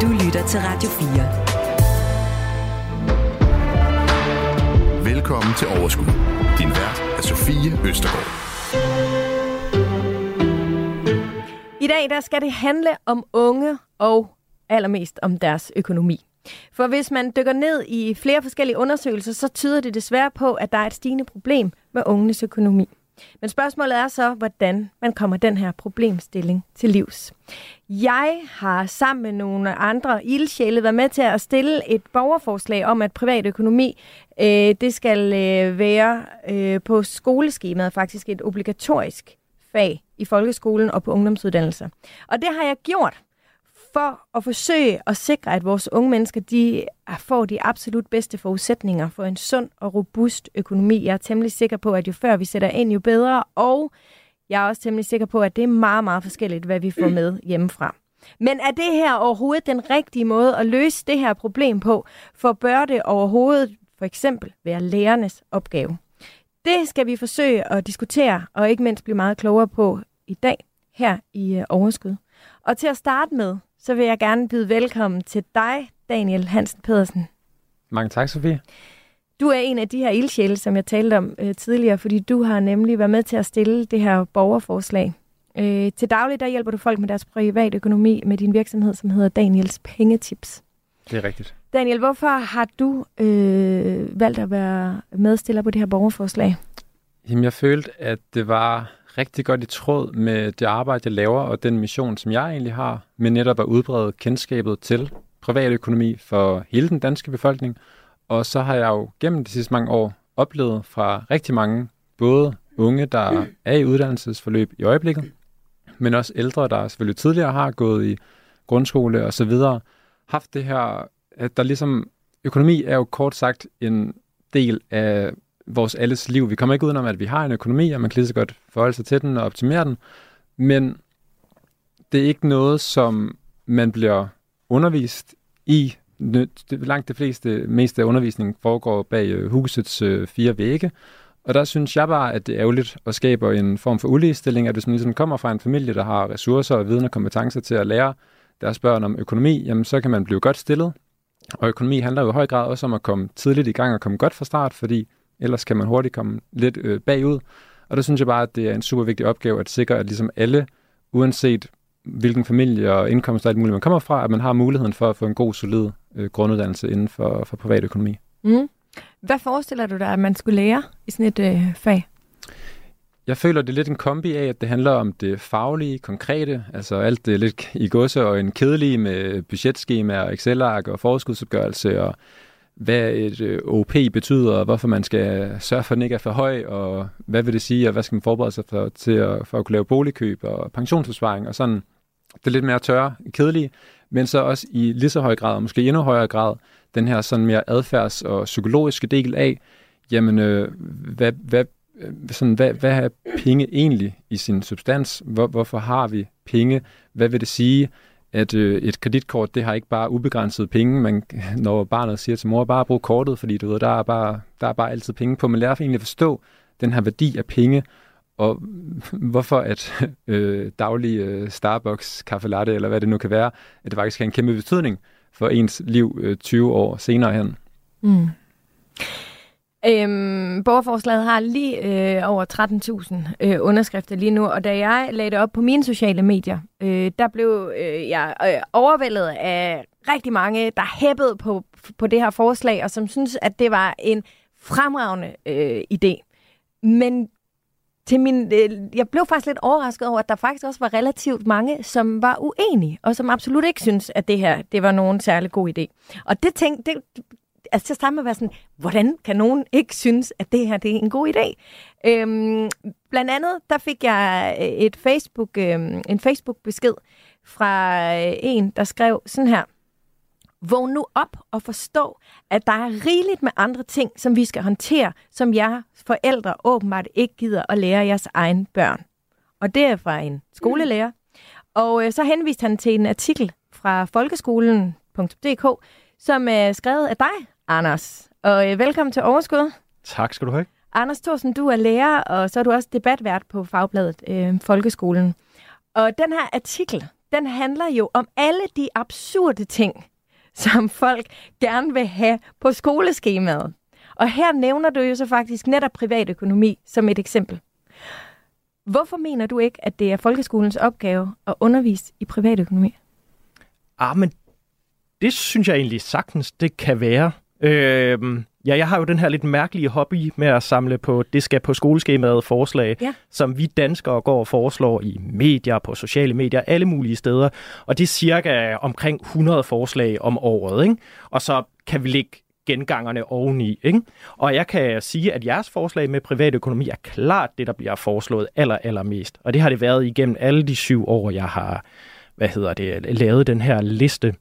Du lytter til Radio 4. Velkommen til Overskud. Din vært er Sofie Østergaard. I dag der skal det handle om unge og allermest om deres økonomi. For hvis man dykker ned i flere forskellige undersøgelser, så tyder det desværre på, at der er et stigende problem med ungenes økonomi. Men spørgsmålet er så, hvordan man kommer den her problemstilling til livs. Jeg har sammen med nogle andre ildsjæle været med til at stille et borgerforslag om, at privatøkonomi øh, det skal øh, være øh, på skoleskemaet faktisk et obligatorisk fag i folkeskolen og på ungdomsuddannelser. Og det har jeg gjort for at forsøge at sikre, at vores unge mennesker de får de absolut bedste forudsætninger for en sund og robust økonomi. Jeg er temmelig sikker på, at jo før vi sætter ind, jo bedre, og jeg er også temmelig sikker på, at det er meget, meget forskelligt, hvad vi får med hjemmefra. Men er det her overhovedet den rigtige måde at løse det her problem på? For bør det overhovedet for eksempel være lærernes opgave? Det skal vi forsøge at diskutere, og ikke mindst blive meget klogere på i dag her i øh, Overskud. Og til at starte med, så vil jeg gerne byde velkommen til dig, Daniel Hansen Pedersen. Mange tak, Sofie. Du er en af de her ildsjæle, som jeg talte om øh, tidligere, fordi du har nemlig været med til at stille det her borgerforslag. Øh, til daglig der hjælper du folk med deres private økonomi med din virksomhed, som hedder Daniels Pengetips. Det er rigtigt. Daniel, hvorfor har du øh, valgt at være medstiller på det her borgerforslag? Jamen, jeg følte, at det var rigtig godt i tråd med det arbejde, jeg laver, og den mission, som jeg egentlig har, med netop at udbrede kendskabet til privatøkonomi for hele den danske befolkning. Og så har jeg jo gennem de sidste mange år oplevet fra rigtig mange, både unge, der er i uddannelsesforløb i øjeblikket, men også ældre, der selvfølgelig tidligere har gået i grundskole og så videre, haft det her, at der ligesom, økonomi er jo kort sagt en del af vores alles liv. Vi kommer ikke udenom, at vi har en økonomi, og man kan lige så godt forholde sig til den og optimere den. Men det er ikke noget, som man bliver undervist i. Langt de fleste, meste af undervisningen foregår bag øh, husets øh, fire vægge. Og der synes jeg bare, at det er ærgerligt og skaber en form for uligestilling, at hvis man ligesom kommer fra en familie, der har ressourcer og viden og kompetencer til at lære deres børn om økonomi, jamen så kan man blive godt stillet. Og økonomi handler jo i høj grad også om at komme tidligt i gang og komme godt fra start, fordi ellers kan man hurtigt komme lidt øh, bagud. Og der synes jeg bare, at det er en super vigtig opgave at sikre, at ligesom alle, uanset hvilken familie og indkomst og alt muligt man kommer fra, at man har muligheden for at få en god, solid øh, grunduddannelse inden for, for privatøkonomi. Mm. Hvad forestiller du dig, at man skulle lære i sådan et øh, fag? Jeg føler, det er lidt en kombi af, at det handler om det faglige, konkrete, altså alt det lidt i godse og en kedelige med budgetskemaer, Excel-ark og forskudsopgørelse og hvad et øh, OP betyder, og hvorfor man skal sørge for, at den ikke er for høj, og hvad vil det sige, og hvad skal man forberede sig for, til at, for at kunne lave boligkøb og pensionsopsparing og sådan. Det er lidt mere tørre, kedelige, men så også i lige så høj grad, og måske endnu højere grad, den her sådan mere adfærds- og psykologiske del af, jamen, øh, hvad, hvad, øh, sådan, hvad, hvad er penge egentlig i sin substans? Hvor, hvorfor har vi penge? Hvad vil det sige? At øh, et kreditkort, det har ikke bare ubegrænset penge. Man, når barnet siger til mor, bare brug kortet, fordi du ved, der er bare, der er bare altid penge på. Man lærer egentlig at forstå den her værdi af penge, og hvorfor at øh, daglige øh, Starbucks kaffe latte, eller hvad det nu kan være, at det faktisk har en kæmpe betydning for ens liv øh, 20 år senere hen. Mm. Øhm, borgerforslaget har lige øh, over 13.000 øh, underskrifter lige nu, og da jeg lagde det op på mine sociale medier, øh, der blev øh, jeg øh, overvældet af rigtig mange, der hæppede på, på det her forslag, og som synes, at det var en fremragende øh, idé. Men til min, øh, jeg blev faktisk lidt overrasket over, at der faktisk også var relativt mange, som var uenige, og som absolut ikke synes, at det her det var nogen særlig god idé. Og det, tænk, det altså til at starte med at være sådan, hvordan kan nogen ikke synes, at det her det er en god idé? Øhm, blandt andet, der fik jeg øh, et Facebook, øhm, en Facebook-besked fra øh, en, der skrev sådan her. Vågn nu op og forstå, at der er rigeligt med andre ting, som vi skal håndtere, som jer forældre åbenbart ikke gider at lære jeres egen børn. Og det er fra en skolelærer. Og øh, så henviste han til en artikel fra folkeskolen.dk, som er skrevet af dig, Anders. Og øh, velkommen til Overskud. Tak skal du have. Anders Thorsen, du er lærer, og så er du også debatvært på Fagbladet øh, Folkeskolen. Og den her artikel, den handler jo om alle de absurde ting, som folk gerne vil have på skoleskemaet. Og her nævner du jo så faktisk netop privatøkonomi som et eksempel. Hvorfor mener du ikke, at det er folkeskolens opgave at undervise i privatøkonomi? Ah, men det synes jeg egentlig sagtens, det kan være. Øh, ja, jeg har jo den her lidt mærkelige hobby med at samle på, det skal på skoleskemaet forslag, Ja. som vi danskere går og foreslår i medier, på sociale medier, alle mulige steder. Og det er cirka omkring 100 forslag om året, ikke? Og så kan vi lægge gengangerne oveni. Ikke? Og jeg kan sige, at jeres forslag med privatøkonomi er klart det, der bliver foreslået aller, allermest. Og det har det været igennem alle de syv år, jeg har hvad hedder det, lavet den her liste.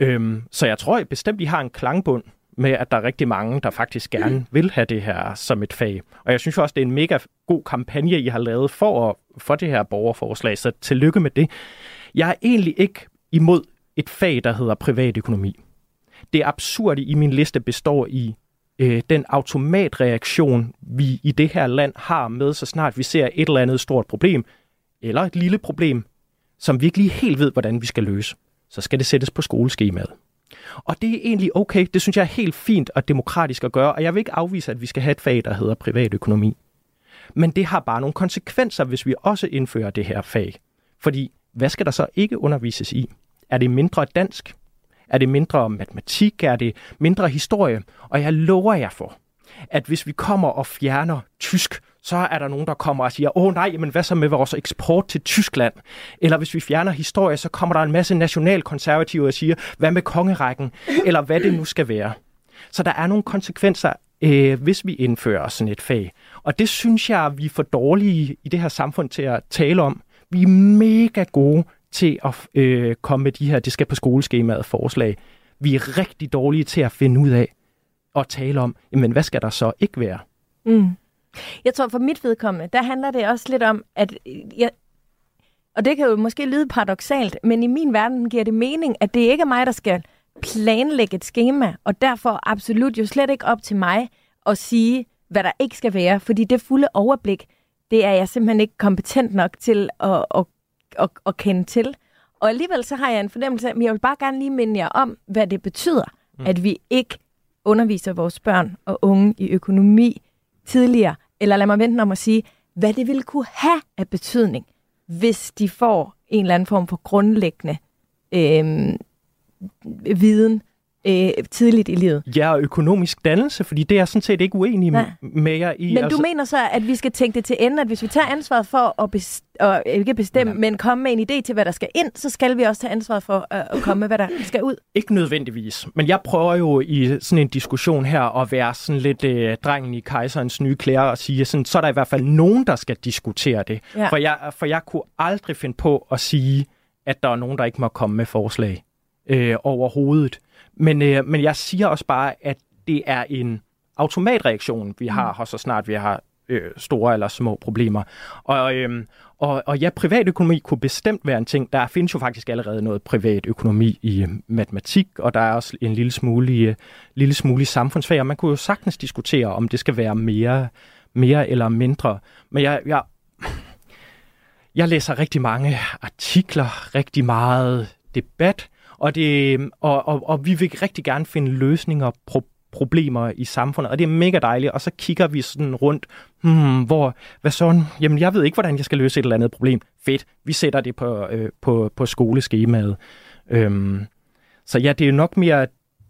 Øhm, så jeg tror bestemt, I har en klangbund med, at der er rigtig mange, der faktisk gerne vil have det her som et fag. Og jeg synes også, det er en mega god kampagne, I har lavet for, for det her borgerforslag, så tillykke med det. Jeg er egentlig ikke imod et fag, der hedder privatøkonomi. Det absurde i min liste består i øh, den automatreaktion, vi i det her land har med, så snart vi ser et eller andet stort problem, eller et lille problem, som vi ikke lige helt ved, hvordan vi skal løse, så skal det sættes på skoleskemaet. Og det er egentlig okay. Det synes jeg er helt fint og demokratisk at gøre, og jeg vil ikke afvise, at vi skal have et fag, der hedder privatøkonomi. Men det har bare nogle konsekvenser, hvis vi også indfører det her fag. Fordi, hvad skal der så ikke undervises i? Er det mindre dansk? Er det mindre matematik? Er det mindre historie? Og jeg lover jer for, at hvis vi kommer og fjerner tysk, så er der nogen, der kommer og siger, åh nej, men hvad så med vores eksport til Tyskland? Eller hvis vi fjerner historie, så kommer der en masse nationalkonservative og siger, hvad med kongerækken? Eller hvad det nu skal være. Så der er nogle konsekvenser, øh, hvis vi indfører sådan et fag. Og det synes jeg, vi er for dårlige i det her samfund til at tale om. Vi er mega gode til at øh, komme med de her, det skal på skoleskemaet forslag. Vi er rigtig dårlige til at finde ud af og tale om, jamen hvad skal der så ikke være? Mm. Jeg tror for mit vedkommende, der handler det også lidt om, at jeg, og det kan jo måske lyde paradoxalt, men i min verden giver det mening, at det ikke er mig, der skal planlægge et schema, og derfor absolut jo slet ikke op til mig at sige, hvad der ikke skal være, fordi det fulde overblik, det er jeg simpelthen ikke kompetent nok til at, at, at, at kende til. Og alligevel så har jeg en fornemmelse af, at jeg vil bare gerne lige minde jer om, hvad det betyder, mm. at vi ikke underviser vores børn og unge i økonomi tidligere, eller lad mig vente om at sige, hvad det ville kunne have af betydning, hvis de får en eller anden form for grundlæggende øh, viden øh, tidligt i livet. Ja, og økonomisk dannelse, fordi det er jeg sådan set ikke uenig Nej. med jer i. Men altså... du mener så, at vi skal tænke det til ende, at hvis vi tager ansvaret for at, bes- og, ikke bestemme, men komme med en idé til, hvad der skal ind, så skal vi også tage ansvaret for at, at komme med, hvad der skal ud. Ikke nødvendigvis, men jeg prøver jo i sådan en diskussion her at være sådan lidt øh, drengen i kejserens nye klæder og sige, sådan, så er der i hvert fald nogen, der skal diskutere det. Ja. For, jeg, for jeg kunne aldrig finde på at sige, at der er nogen, der ikke må komme med forslag øh, overhovedet. Men, øh, men jeg siger også bare, at det er en automatreaktion, vi har her, så snart vi har øh, store eller små problemer. Og, øhm, og, og ja, privatøkonomi kunne bestemt være en ting. Der findes jo faktisk allerede noget privatøkonomi i øh, matematik, og der er også en lille smule, øh, lille smule samfundsfag, og man kunne jo sagtens diskutere, om det skal være mere, mere eller mindre. Men jeg, jeg, jeg læser rigtig mange artikler, rigtig meget debat, og, det, øhm, og, og, og vi vil rigtig gerne finde løsninger på problemer i samfundet, og det er mega dejligt, og så kigger vi sådan rundt, hmm, hvor, hvad sådan, jamen jeg ved ikke, hvordan jeg skal løse et eller andet problem. Fedt, vi sætter det på, øh, på, på skoleskemaet. Øhm, så ja, det er jo nok mere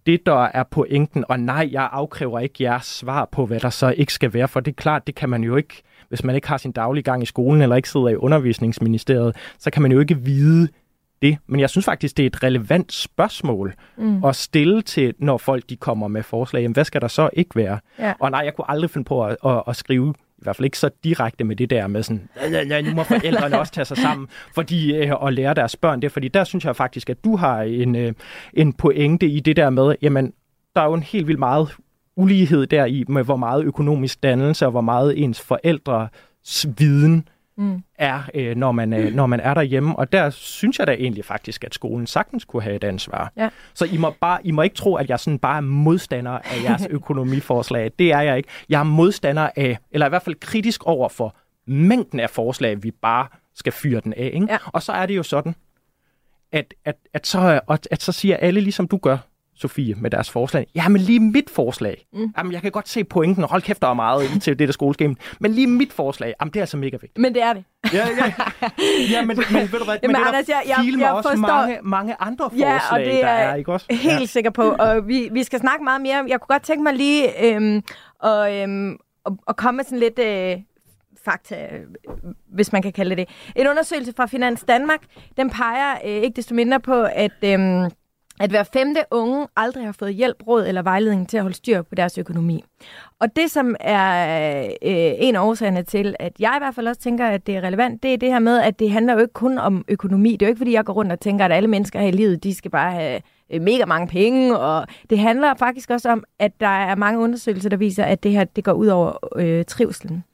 det, der er pointen, og nej, jeg afkræver ikke jeres svar på, hvad der så ikke skal være, for det er klart, det kan man jo ikke, hvis man ikke har sin daglige gang i skolen, eller ikke sidder i undervisningsministeriet, så kan man jo ikke vide det. Men jeg synes faktisk, det er et relevant spørgsmål mm. at stille til, når folk de kommer med forslag. Jamen, hvad skal der så ikke være? Ja. Og nej, jeg kunne aldrig finde på at, at, at skrive, i hvert fald ikke så direkte med det der med sådan, "Ja, nu må forældrene også tage sig sammen fordi, øh, og lære deres børn det. Fordi der synes jeg faktisk, at du har en, øh, en pointe i det der med, jamen, der er jo en helt vildt meget ulighed der i, med hvor meget økonomisk dannelse og hvor meget ens forældres viden Mm. er, øh, når, man, øh, når man er derhjemme. Og der synes jeg da egentlig faktisk, at skolen sagtens kunne have et ansvar. Ja. Så I må, bare, I må ikke tro, at jeg sådan bare er modstander af jeres økonomiforslag. Det er jeg ikke. Jeg er modstander af, eller i hvert fald kritisk over for mængden af forslag, vi bare skal fyre den af. Ikke? Ja. Og så er det jo sådan, at, at, at, så, at, at så siger alle, ligesom du gør, Sofie, med deres forslag. Ja, men lige mit forslag. Mm. Jamen, jeg kan godt se pointen. Hold kæft, der er meget til det der skoleskema. Men lige mit forslag, jamen, det er altså mega vigtigt. Men det er det. Ja, ja. ja men, men ved du hvad, Jamen, men det er Anders, der jeg- jeg- jeg også forstår- mange, mange andre forslag, Ja, og det der er er, ikke også? Helt Ja. sikker på. Og vi, vi skal snakke meget mere. Jeg kunne godt tænke mig lige øhm, og, øhm, komme med sådan lidt øh, fakta, hvis man kan kalde det det. En undersøgelse fra Finans Danmark, den peger øh, ikke desto mindre på, at, øhm, at hver femte unge aldrig har fået hjælp, råd eller vejledning til at holde styr på deres økonomi. Og det, som er øh, en af årsagerne til, at jeg i hvert fald også tænker, at det er relevant, det er det her med, at det handler jo ikke kun om økonomi. Det er jo ikke, fordi jeg går rundt og tænker, at alle mennesker her i livet, de skal bare have øh, mega mange penge. Og det handler faktisk også om, at der er mange undersøgelser, der viser, at det her det går ud over øh, trivselen.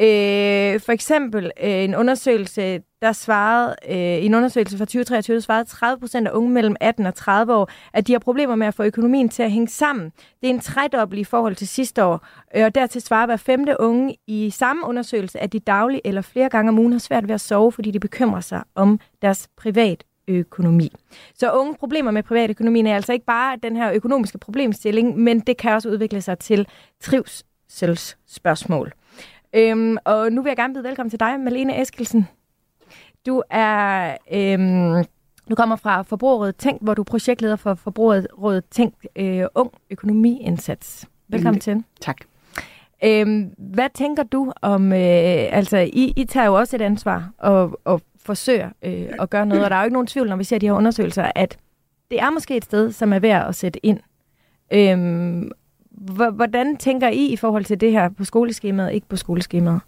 Øh, for eksempel øh, en undersøgelse, der svarede, øh, i en undersøgelse fra 2023, der svarede 30 procent af unge mellem 18 og 30 år, at de har problemer med at få økonomien til at hænge sammen. Det er en tredobbel i forhold til sidste år, øh, og dertil svarer hver femte unge i samme undersøgelse, at de dagligt eller flere gange om ugen har svært ved at sove, fordi de bekymrer sig om deres privat økonomi. Så unge problemer med privatøkonomien er altså ikke bare den her økonomiske problemstilling, men det kan også udvikle sig til trivselsspørgsmål. Øhm, og nu vil jeg gerne byde velkommen til dig, Malene Eskelsen. Du er øhm, du kommer fra Forbrugerrådet Tænk, hvor du er projektleder for Forbrugerrådet Tænk øh, Ung Økonomiindsats. Velkommen Mm. til. Tak. Øhm, hvad tænker du om, øh, altså I, I tager jo også et ansvar og, og forsøger øh, at gøre noget, og der er jo ikke nogen tvivl, når vi ser de her undersøgelser, at det er måske et sted, som er værd at sætte ind. Øhm, hvordan tænker I i forhold til det her på skoleskemaet, ikke på skoleskemaet?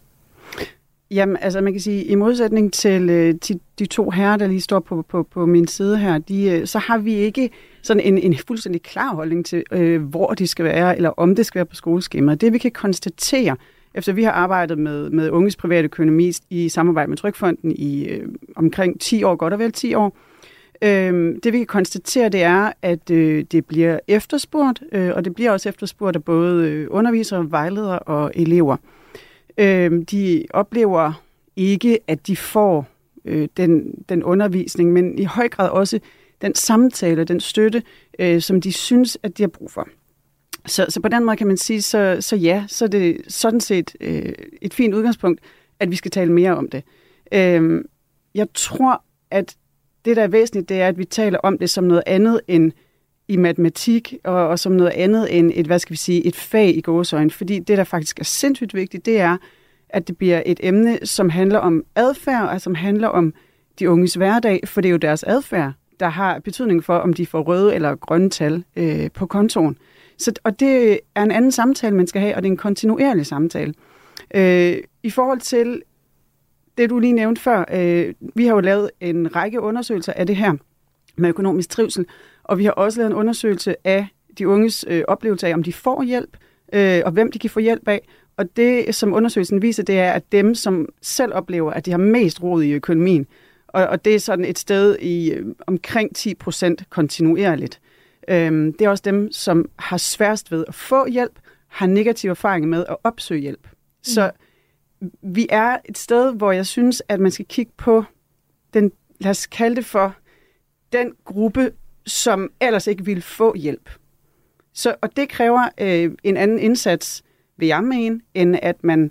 Jamen, altså man kan sige, i modsætning til, øh, til de to herrer, der lige står på, på, på min side her, de, øh, så har vi ikke sådan en, en fuldstændig klar holdning til, øh, hvor de skal være, eller om det skal være på skoleskemaet. Det vi kan konstatere, efter vi har arbejdet med, med unges private økonomi i samarbejde med Trykfonden i øh, omkring 10 år, godt og vel 10 år, øh, Øhm, det vi kan konstatere, det er, at øh, det bliver efterspurgt, øh, og det bliver også efterspurgt af både øh, undervisere, vejledere og elever. Øh, de oplever ikke, at de får øh, den, den undervisning, men i høj grad også den samtale, den støtte, øh, som de synes, at de har brug for. Så, så på den måde kan man sige, så, så ja, så er det sådan set øh, et fint udgangspunkt, at vi skal tale mere om det. Øh, jeg tror, at det, der er væsentligt, det er, at vi taler om det som noget andet end i matematik, og, og som noget andet end et, hvad skal vi sige, et fag i gåsøjne. Fordi det, der faktisk er sindssygt vigtigt, det er, at det bliver et emne, som handler om adfærd, og som handler om de unges hverdag, for det er jo deres adfærd, der har betydning for, om de får røde eller grønne tal øh, på kontoen. Så, og det er en anden samtale, man skal have, og det er en kontinuerlig samtale. Øh, I forhold til det, du lige nævnte før, øh, vi har jo lavet en række undersøgelser af det her med økonomisk trivsel, og vi har også lavet en undersøgelse af de unges øh, oplevelse af, om de får hjælp, øh, og hvem de kan få hjælp af. Og det, som undersøgelsen viser, det er, at dem, som selv oplever, at de har mest rod i økonomien, og, og det er sådan et sted i øh, omkring 10 procent kontinuerligt. Øhm, det er også dem, som har sværest ved at få hjælp, har negative erfaringer med at opsøge hjælp. Så mm vi er et sted, hvor jeg synes, at man skal kigge på den, lad os kalde det for, den gruppe, som ellers ikke vil få hjælp. Så, og det kræver øh, en anden indsats, vil jeg mene, end at man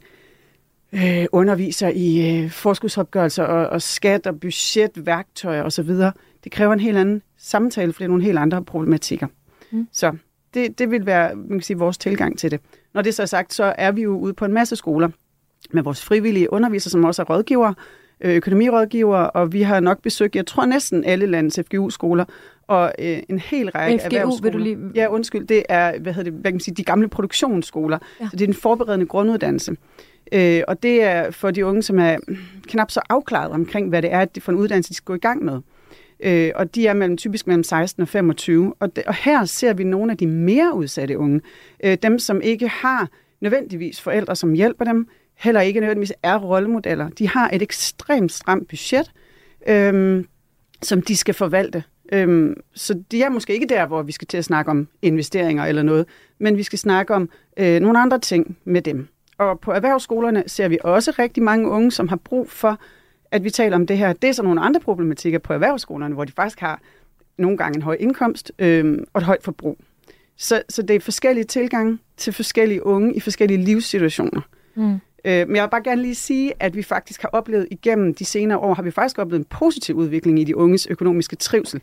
øh, underviser i øh, forskudsopgørelser og, og skat og budget, værktøjer osv. Det kræver en helt anden samtale, for det er nogle helt andre problematikker. Mm. Så det, det vil være man kan sige, vores tilgang til det. Når det så er sagt, så er vi jo ude på en masse skoler med vores frivillige undervisere, som også er rådgivere, øh, økonomirådgivere, og vi har nok besøgt, jeg tror næsten alle landets FGU-skoler, og øh, en hel række FGU, erhvervsskoler. vil du lige- Ja, undskyld, det er, hvad hedder det, hvad kan man sige, de gamle produktionsskoler. Ja. Så det er en forberedende grunduddannelse. Øh, og det er for de unge, som er knap så afklaret omkring, hvad det er, at de for en uddannelse, de skal gå i gang med. Øh, og de er mellem, typisk mellem 16 og 25. Og, det, og her ser vi nogle af de mere udsatte unge. Øh, dem, som ikke har nødvendigvis forældre, som hjælper dem, heller ikke nødvendigvis er rollemodeller. De har et ekstremt stramt budget, øhm, som de skal forvalte. Øhm, så de er måske ikke der, hvor vi skal til at snakke om investeringer eller noget, men vi skal snakke om øh, nogle andre ting med dem. Og på erhvervsskolerne ser vi også rigtig mange unge, som har brug for at vi taler om det her. Det er så nogle andre problematikker på erhvervsskolerne, hvor de faktisk har nogle gange en høj indkomst øh, og et højt forbrug. Så, så det er forskellige tilgange til forskellige unge i forskellige livssituationer. Mm. Øh, men jeg vil bare gerne lige sige, at vi faktisk har oplevet igennem de senere år, har vi faktisk oplevet en positiv udvikling i de unges økonomiske trivsel.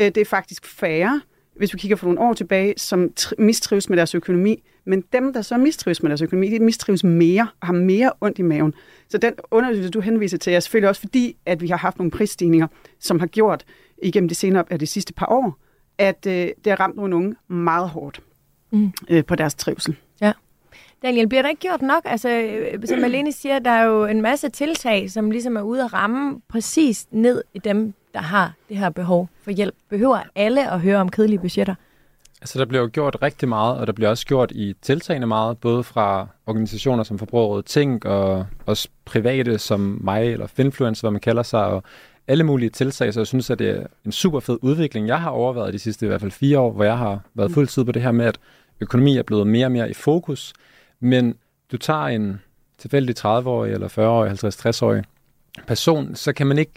Øh, det er faktisk færre, hvis vi kigger for nogle år tilbage, som mistrives med deres økonomi. Men dem, der så mistrives med deres økonomi, de mistrives mere og har mere ondt i maven. Så den undersøgelse, du henviser til, er selvfølgelig også fordi, at vi har haft nogle prisstigninger, som har gjort igennem de senere af de sidste par år, at øh, det har ramt nogle unge meget hårdt mm. øh, på deres trivsel. Daniel, bliver der ikke gjort nok? Altså, øh, som Malene siger, der er jo en masse tiltag, som ligesom er ude at ramme præcis ned i dem, der har det her behov for hjælp. Behøver alle at høre om kedelige budgetter? Altså, der bliver jo gjort rigtig meget, og der bliver også gjort i tiltagende meget, både fra organisationer som Forbrugerrådet Tænk, og også private som mig, eller Finfluence, hvad man kalder sig, og alle mulige tiltag, så jeg synes, at det er en super fed udvikling, jeg har overvejet de sidste i hvert fald fire år, hvor jeg har været fuld tid på det her med, at økonomi er blevet mere og mere i fokus, men du tager en tilfældig 30-årig eller 40-årig, 50-60-årig person, så kan man ikke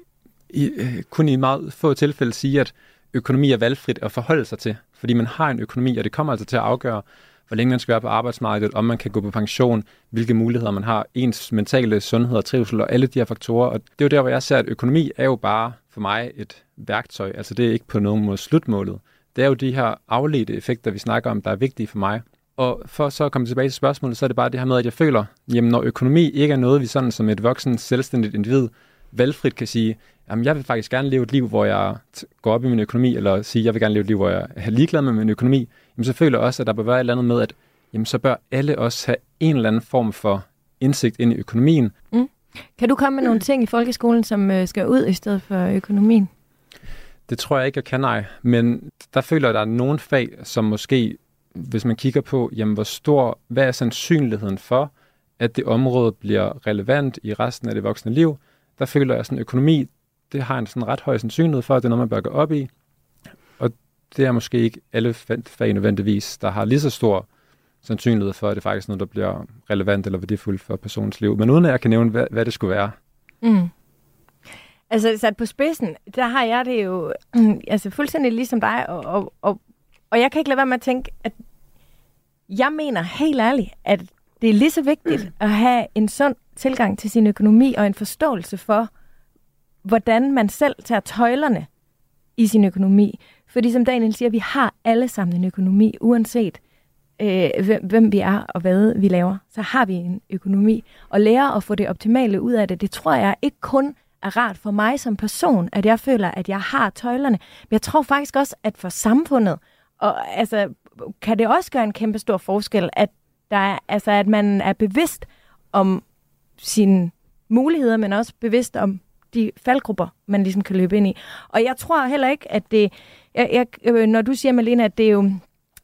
i, øh, kun i meget få tilfælde sige, at økonomi er valgfrit at forholde sig til, fordi man har en økonomi, og det kommer altså til at afgøre, hvor længe man skal være på arbejdsmarkedet, om man kan gå på pension, hvilke muligheder man har, ens mentale sundhed og trivsel og alle de her faktorer. Og det er jo der, hvor jeg ser, at økonomi er jo bare for mig et værktøj. Altså det er ikke på nogen måde slutmålet. Det er jo de her afledte effekter, vi snakker om, der er vigtige for mig. Og for så at komme tilbage til spørgsmålet, så er det bare det her med, at jeg føler, jamen når økonomi ikke er noget, vi sådan som et voksen, selvstændigt individ valgfrit kan sige, jamen jeg vil faktisk gerne leve et liv, hvor jeg går op i min økonomi, eller sige, jeg vil gerne leve et liv, hvor jeg er ligeglad med min økonomi, jamen så føler jeg også, at der bør være et eller andet med, at jamen, så bør alle også have en eller anden form for indsigt ind i økonomien. Mm. Kan du komme med nogle ting i folkeskolen, som øh, skal ud i stedet for økonomien? Det tror jeg ikke, jeg kan, nej. Men der føler jeg, at der er nogle fag, som måske, hvis man kigger på, jamen hvor stor, hvad er sandsynligheden for, at det område bliver relevant i resten af det voksne liv, der føler jeg, sådan økonomi, det har en sådan ret høj sandsynlighed for, at det er noget, man bør gå op i. Og det er måske ikke alle fag nødvendigvis, der har lige så stor sandsynlighed for, at det faktisk er noget, der bliver relevant eller værdifuldt for personens liv. Men uden at jeg kan nævne, hvad, hvad det skulle være. Mm. Altså sat på spidsen, der har jeg det jo altså, fuldstændig ligesom dig, og, og, og, og jeg kan ikke lade være med at tænke, at jeg mener helt ærligt, at det er lige så vigtigt at have en sund tilgang til sin økonomi og en forståelse for, hvordan man selv tager tøjlerne i sin økonomi. Fordi som Daniel siger, vi har alle sammen en økonomi, uanset øh, hvem, hvem vi er og hvad vi laver. Så har vi en økonomi. Og lære at få det optimale ud af det, det tror jeg ikke kun er rart for mig som person, at jeg føler, at jeg har tøjlerne. Men jeg tror faktisk også, at for samfundet, og altså, kan det også gøre en kæmpe stor forskel, at, der er, altså, at man er bevidst om sine muligheder, men også bevidst om de faldgrupper, man ligesom kan løbe ind i. Og jeg tror heller ikke, at det... Jeg, jeg, øh, når du siger, Malene, at det er jo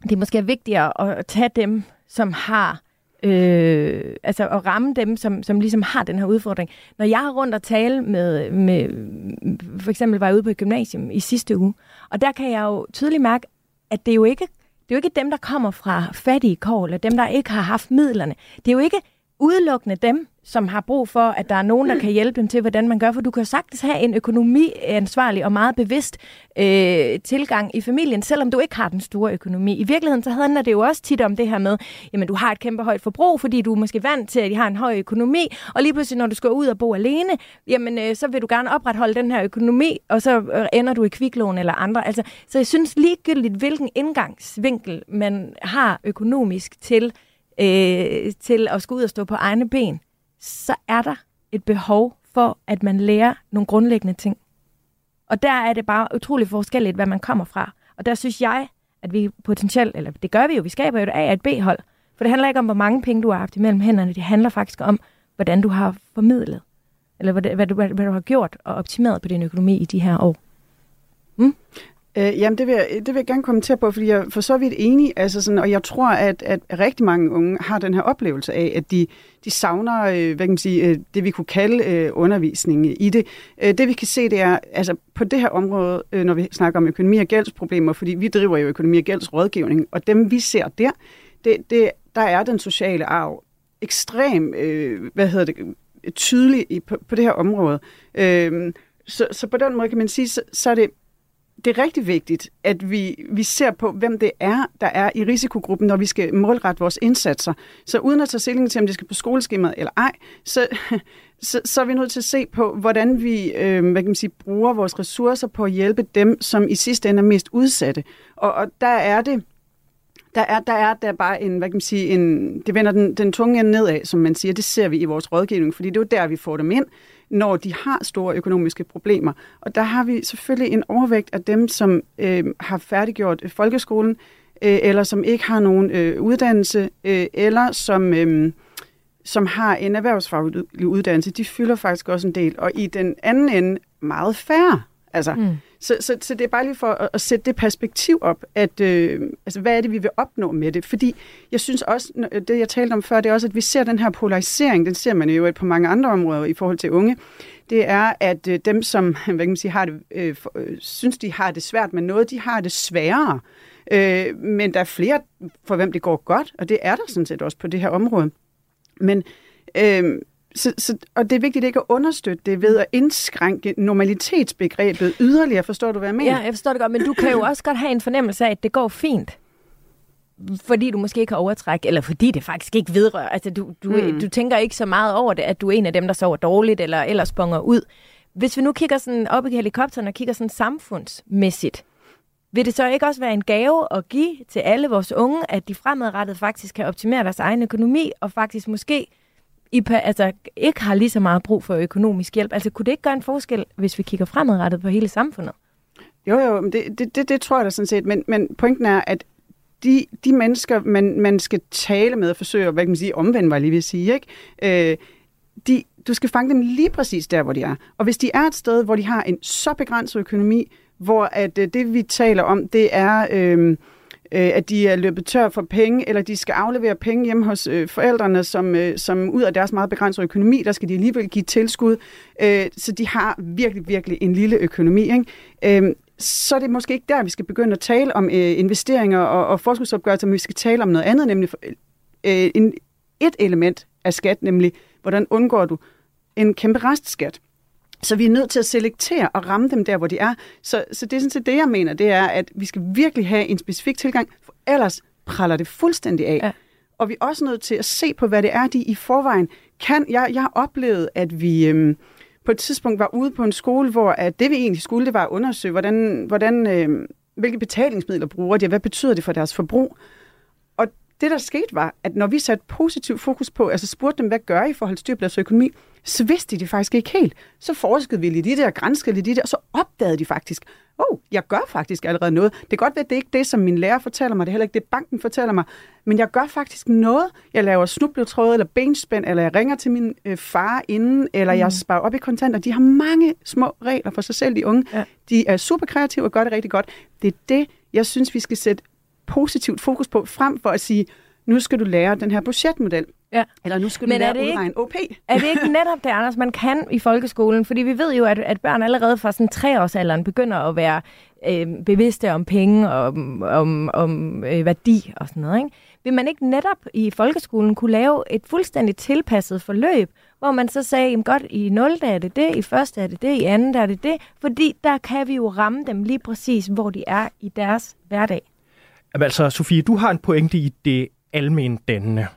det er måske vigtigere at tage dem, som har øh, altså at ramme dem, som, som ligesom har den her udfordring. Når jeg har rundt og tale med, med, for eksempel var jeg ude på et gymnasium i sidste uge, og der kan jeg jo tydeligt mærke, at det er jo ikke, det er jo ikke dem, der kommer fra fattige kår, eller dem, der ikke har haft midlerne. Det er jo ikke udelukkende dem, som har brug for, at der er nogen, der kan hjælpe dem til, hvordan man gør. For du kan sagtens have en økonomiansvarlig og meget bevidst øh, tilgang i familien, selvom du ikke har den store økonomi. I virkeligheden så handler det jo også tit om det her med, jamen du har et kæmpe højt forbrug, fordi du er måske vant til, at de har en høj økonomi, og lige pludselig, når du skal ud og bo alene, jamen øh, så vil du gerne opretholde den her økonomi, og så øh, ender du i kviklån eller andre. Altså, så jeg synes ligegyldigt, hvilken indgangsvinkel man har økonomisk til øh, til at skulle ud og stå på egne ben, så er der et behov for, at man lærer nogle grundlæggende ting. Og der er det bare utrolig forskelligt, hvad man kommer fra. Og der synes jeg, at vi potentielt, eller det gør vi jo, vi skaber jo et A og et B-hold. For det handler ikke om, hvor mange penge du har haft imellem hænderne. Det handler faktisk om, hvordan du har formidlet, eller hvad, hvad, du, hvad du har gjort og optimeret på din økonomi i de her år. Mm? Øh, jamen, det vil, jeg, det vil jeg gerne kommentere på, fordi jeg for så vidt enig, altså sådan, og jeg tror, at, at rigtig mange unge har den her oplevelse af, at de, de savner, øh, hvad kan man sige, øh, det vi kunne kalde øh, undervisning i det. Øh, det vi kan se, det er, altså på det her område, øh, når vi snakker om økonomi og gældsproblemer, fordi vi driver jo økonomi og gældsrådgivning, og dem vi ser der, det, det, der er den sociale arv ekstrem, øh, hvad hedder det, tydelig i, på, på det her område. Øh, så, så på den måde kan man sige, så, så er det det er rigtig vigtigt, at vi, vi ser på, hvem det er, der er i risikogruppen, når vi skal målrette vores indsatser. Så uden at tage stilling til, om det skal på skoleskemaet eller ej, så, så, så er vi nødt til at se på, hvordan vi øh, hvad kan man sige, bruger vores ressourcer på at hjælpe dem, som i sidste ende er mest udsatte. Og, og der er det der er, der er der bare en, hvad kan man sige, en, det vender den, den tunge ende nedad, som man siger. Det ser vi i vores rådgivning, fordi det er jo der, vi får dem ind, når de har store økonomiske problemer. Og der har vi selvfølgelig en overvægt af dem, som øh, har færdiggjort øh, folkeskolen, øh, eller som ikke har nogen øh, uddannelse, øh, eller som... Øh, som har en erhvervsfaglig uddannelse, de fylder faktisk også en del. Og i den anden ende meget færre. Altså, mm så, så, så det er bare lige for at, at sætte det perspektiv op, at øh, altså, hvad er det, vi vil opnå med det? Fordi jeg synes også, det jeg talte om før, det er også, at vi ser den her polarisering, den ser man jo på mange andre områder i forhold til unge, det er, at øh, dem, som hvad kan man sige, har det, øh, for, øh, synes, de har det svært med noget, de har det sværere. Øh, men der er flere, for hvem det går godt, og det er der sådan set også på det her område. Men øh, så, så, og det er vigtigt ikke at understøtte det ved at indskrænke normalitetsbegrebet yderligere. Forstår du, hvad jeg mener? Ja, jeg forstår det godt, men du kan jo også godt have en fornemmelse af, at det går fint. Fordi du måske ikke har overtræk, eller fordi det faktisk ikke vedrører. Altså, du, du, mm. du tænker ikke så meget over det, at du er en af dem, der sover dårligt, eller ellers bonger ud. Hvis vi nu kigger sådan op i helikopteren og kigger sådan samfundsmæssigt, vil det så ikke også være en gave at give til alle vores unge, at de fremadrettet faktisk kan optimere deres egen økonomi, og faktisk måske i, altså, ikke har lige så meget brug for økonomisk hjælp? Altså kunne det ikke gøre en forskel, hvis vi kigger fremadrettet på hele samfundet? Jo, jo, det, det, det, det tror jeg da sådan set, men, men pointen er, at de, de mennesker, man, man skal tale med og forsøge, hvad kan man sige, omvendt, var lige vil sige, ikke? Øh, de, du skal fange dem lige præcis der, hvor de er. Og hvis de er et sted, hvor de har en så begrænset økonomi, hvor at øh, det, vi taler om, det er... Øh, øh, at de er løbet tør for penge, eller de skal aflevere penge hjem hos øh, forældrene, som, øh, som ud af deres meget begrænsede økonomi, der skal de alligevel give tilskud. Øh, så de har virkelig, virkelig en lille økonomi. Ikke? Øh, så er det måske ikke der, vi skal begynde at tale om øh, investeringer og, og forskudsopgørelser, men vi skal tale om noget andet, nemlig øh, en, et element af skat, nemlig hvordan undgår du en kæmpe restskat. Så vi er nødt til at selektere og ramme dem der, hvor de er. Så, så det er sådan set det, jeg mener, det er, at vi skal virkelig have en specifik tilgang, for ellers praller det fuldstændig af. Ja. Og vi er også nødt til at se på, hvad det er, de i forvejen kan. Jeg, jeg har oplevet, at vi øhm, på et tidspunkt var ude på en skole, hvor at det vi egentlig skulle, det var at undersøge, hvordan, hvordan, øhm, hvilke betalingsmidler bruger de, og hvad betyder det for deres forbrug. Og det, der skete, var, at når vi satte positiv fokus på, altså spurgte dem, hvad gør I i forhold til styr på deres økonomi, så vidste de det faktisk ikke helt. Så forskede vi lidt i det og granskede lidt i det, og så opdagede de faktisk, oh, jeg gør faktisk allerede noget. Det kan godt være, at det ikke er det, som min lærer fortæller mig, det er heller ikke det, banken fortæller mig, men jeg gør faktisk noget. Jeg laver snubletråde eller benspænd, eller jeg ringer til min øh, far inden, eller mm. jeg sparer op i kontanter. De har mange små regler for sig selv, de unge. Ja. De er super kreative og gør det rigtig godt. Det er det, jeg synes, vi skal sætte positivt fokus på, frem for at sige, nu skal du lære den her budgetmodel. Ja. Eller nu skal du Men lære at udregne OP. Er det ikke netop det, Anders, man kan i folkeskolen? Fordi vi ved jo, at, at børn allerede fra sådan treårsalderen begynder at være øh, bevidste om penge og om, om, om øh, værdi og sådan noget. Ikke? Vil man ikke netop i folkeskolen kunne lave et fuldstændig tilpasset forløb, hvor man så sagde, at godt i 0. er det det, i første er det det, i anden er det det, fordi der kan vi jo ramme dem lige præcis, hvor de er i deres hverdag. Altså, Sofie, du har en pointe i det almendannende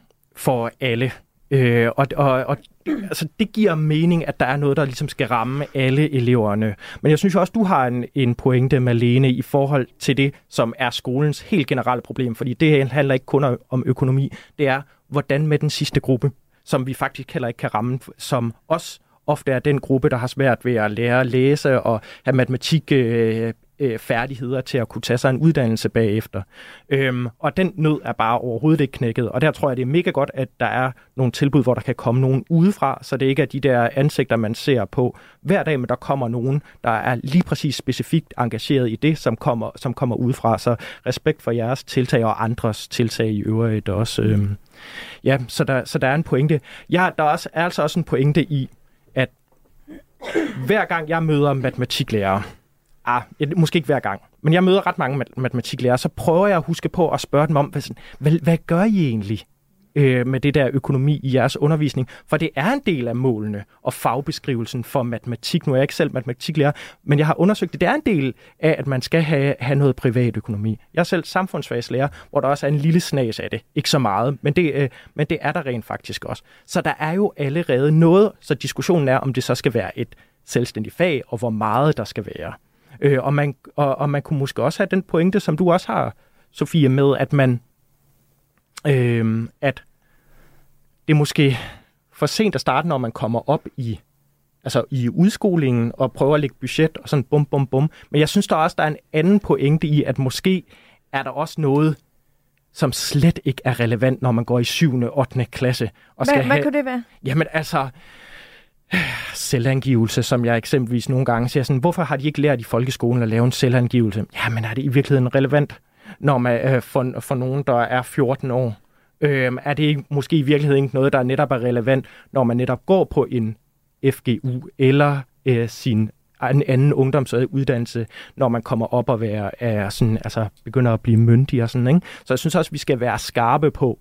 for alle. Øh, og, og, og altså, det giver mening, at der er noget, der ligesom skal ramme alle eleverne. Men jeg synes også, du har en, en pointe, Malene, i forhold til det, som er skolens helt generelle problem. Fordi det handler ikke kun om økonomi. Det er, hvordan med den sidste gruppe, som vi faktisk heller ikke kan ramme, som os ofte er den gruppe, der har svært ved at lære at læse og have matematik øh, øh, færdigheder til at kunne tage sig en uddannelse bagefter. Øhm, og den nød er bare overhovedet ikke knækket. Og der tror jeg, det er mega godt, at der er nogle tilbud, hvor der kan komme nogen udefra, så det ikke er de der ansigter, man ser på hver dag, men der kommer nogen, der er lige præcis specifikt engageret i det, som kommer, som kommer udefra. Så respekt for jeres tiltag og andres tiltag i øvrigt også. Øhm, ja, så der, så der er en pointe. Ja, der er, også, er altså også en pointe i, at hver gang jeg møder matematiklærer, ah, måske ikke hver gang, men jeg møder ret mange matematiklærere, så prøver jeg at huske på at spørge dem om, hvad, hvad, hvad gør I egentlig? øh, med det der økonomi i jeres undervisning, for det er en del af målene og fagbeskrivelsen for matematik. Nu er jeg ikke selv matematiklærer, men jeg har undersøgt det. Det er en del af, at man skal have, have noget privat økonomi. Jeg er selv samfundsfagslærer, hvor der også er en lille snas af det. Ikke så meget, men det, øh, men det er der rent faktisk også. Så der er jo allerede noget, så diskussionen er, om det så skal være et selvstændigt fag, og hvor meget der skal være. Øh, og, man, og, og man kunne måske også have den pointe, som du også har, Sofie, med, at man øh, at det er måske for sent at starte, når man kommer op i altså i udskolingen og prøver at lægge budget og sådan bum, bum, bum. Men jeg synes der også, der er en anden pointe i, at måske er der også noget, som slet ikke er relevant, når man går i 7. og 8. klasse. Og Hvad, skal hvad have, kunne det være? Jamen altså, selvangivelse, som jeg eksempelvis nogle gange siger sådan, hvorfor har de ikke lært i folkeskolen at lave en selvangivelse? Jamen er det i virkeligheden relevant, når man, øh, for, for nogen, der er 14 år? Øh, er det ikke, måske i virkeligheden ikke noget, der netop er relevant, når man netop går på en FGU eller øh, sin en anden ungdomsuddannelse, når man kommer op og være, er sådan, altså, begynder at blive myndig og sådan. Ikke? Så jeg synes også, vi skal være skarpe på,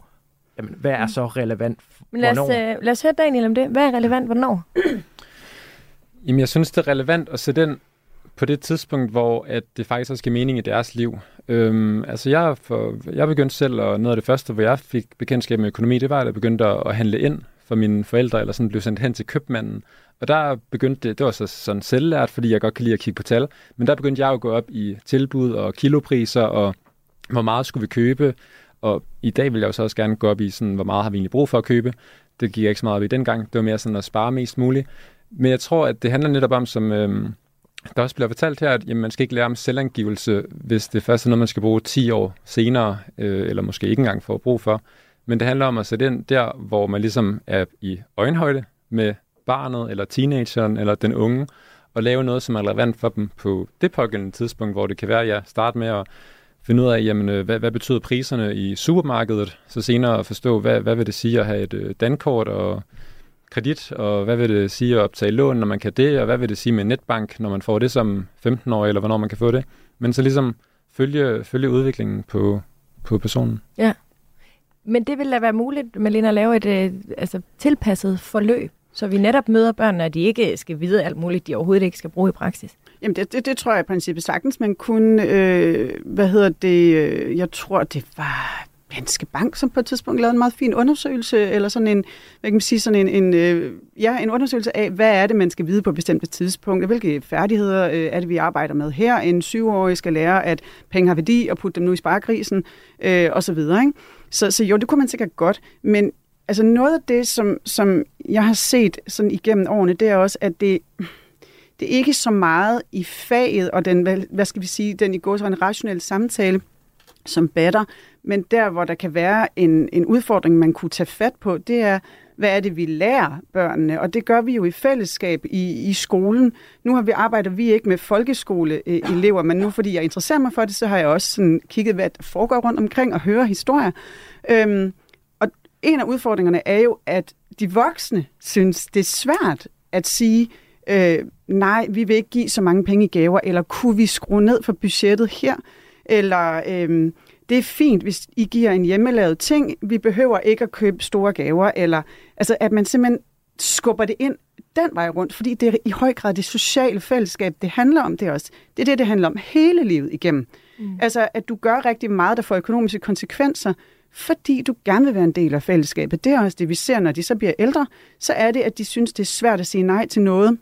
jamen, hvad er så relevant? Men lad os, hvornår? øh, lad os høre Daniel om det. Hvad er relevant hvornår? Jamen, jeg synes, det er relevant at sætte den på det tidspunkt, hvor at det faktisk også giver mening i deres liv. Øhm, altså, jeg, for, jeg begyndte selv, og noget af det første, hvor jeg fik bekendtskab med økonomi, det var, at jeg begyndte at, at handle ind for mine forældre, eller sådan blev sendt hen til købmanden. Og der begyndte det, det var så sådan selvlært, fordi jeg godt kan lide at kigge på tal, men der begyndte jeg at gå op i tilbud og kilopriser, og hvor meget skulle vi købe, og i dag vil jeg jo så også gerne gå op i, sådan, hvor meget har vi egentlig brug for at købe. Det gik jeg ikke så meget op i dengang. Det var mere sådan at spare mest muligt. Men jeg tror, at det handler netop om, som øhm, der også bliver fortalt her, at jamen, man skal ikke lære om selvangivelse, hvis det først er noget, man skal bruge 10 år senere, øh, eller måske ikke engang får brug for. Men det handler om at sætte ind der, hvor man ligesom er i øjenhøjde med barnet, eller teenageren, eller den unge, og lave noget, som er relevant for dem på det pågældende tidspunkt, hvor det kan være, at jeg starter med at finde ud af, jamen, øh, hvad, hvad betyder priserne i supermarkedet, så senere forstå, hvad, hvad vil det sige at have et øh, dankort og kredit, og hvad vil det sige at optage lån, når man kan det, og hvad vil det sige med netbank, når man får det som 15-årig, eller hvornår man kan få det. Men så ligesom følge, følge udviklingen på, på personen. Ja. Men det vil da være muligt, Malene, at lave et øh, altså, tilpasset forløb, så vi netop møder børnene, og de ikke skal vide alt muligt, de overhovedet ikke skal bruge i praksis. Jamen, det, det, det tror jeg i princippet sagtens, man kunne, øh, hvad hedder det, øh, jeg tror, det var Danske Bank, som på et tidspunkt lavede en meget fin undersøgelse, eller sådan en, hvad kan man sige, sådan en, en, øh, ja, en undersøgelse af, hvad er det, man skal vide på bestemte tidspunkter, hvilke færdigheder øh, er det, vi arbejder med her. En syvårig skal lære, at penge har værdi, og putte dem nu i sparekrisen, øh, og så videre, ikke? Så, så jo, det kunne man sikkert godt, men altså noget af det, som, som jeg har set sådan igennem årene, det er også, at det, det er ikke så meget i faget, og den, hvad, hvad skal vi sige, den i går så en rationel samtale, som batter, men der, hvor der kan være en, en udfordring, man kunne tage fat på, det er, hvad er det, vi lærer børnene? Og det gør vi jo i fællesskab i, i skolen. Nu har vi arbejder vi ikke med folkeskoleelever, men nu fordi jeg interesserer mig for det, så har jeg også sådan kigget, hvad der foregår rundt omkring og hører historier. Øhm, og en af udfordringerne er jo, at de voksne synes, det er svært at sige, øh, nej, vi vil ikke give så mange penge i gaver, eller kunne vi skrue ned for budgettet her? Eller øh, det er fint, hvis I giver en hjemmelavet ting, vi behøver ikke at købe store gaver, eller altså, at man simpelthen skubber det ind den vej rundt, fordi det er i høj grad det sociale fællesskab, det handler om det også. Det er det, det handler om hele livet igennem. Mm. Altså, at du gør rigtig meget, der får økonomiske konsekvenser, fordi du gerne vil være en del af fællesskabet. Det er også det, vi ser, når de så bliver ældre, så er det, at de synes, det er svært at sige nej til noget.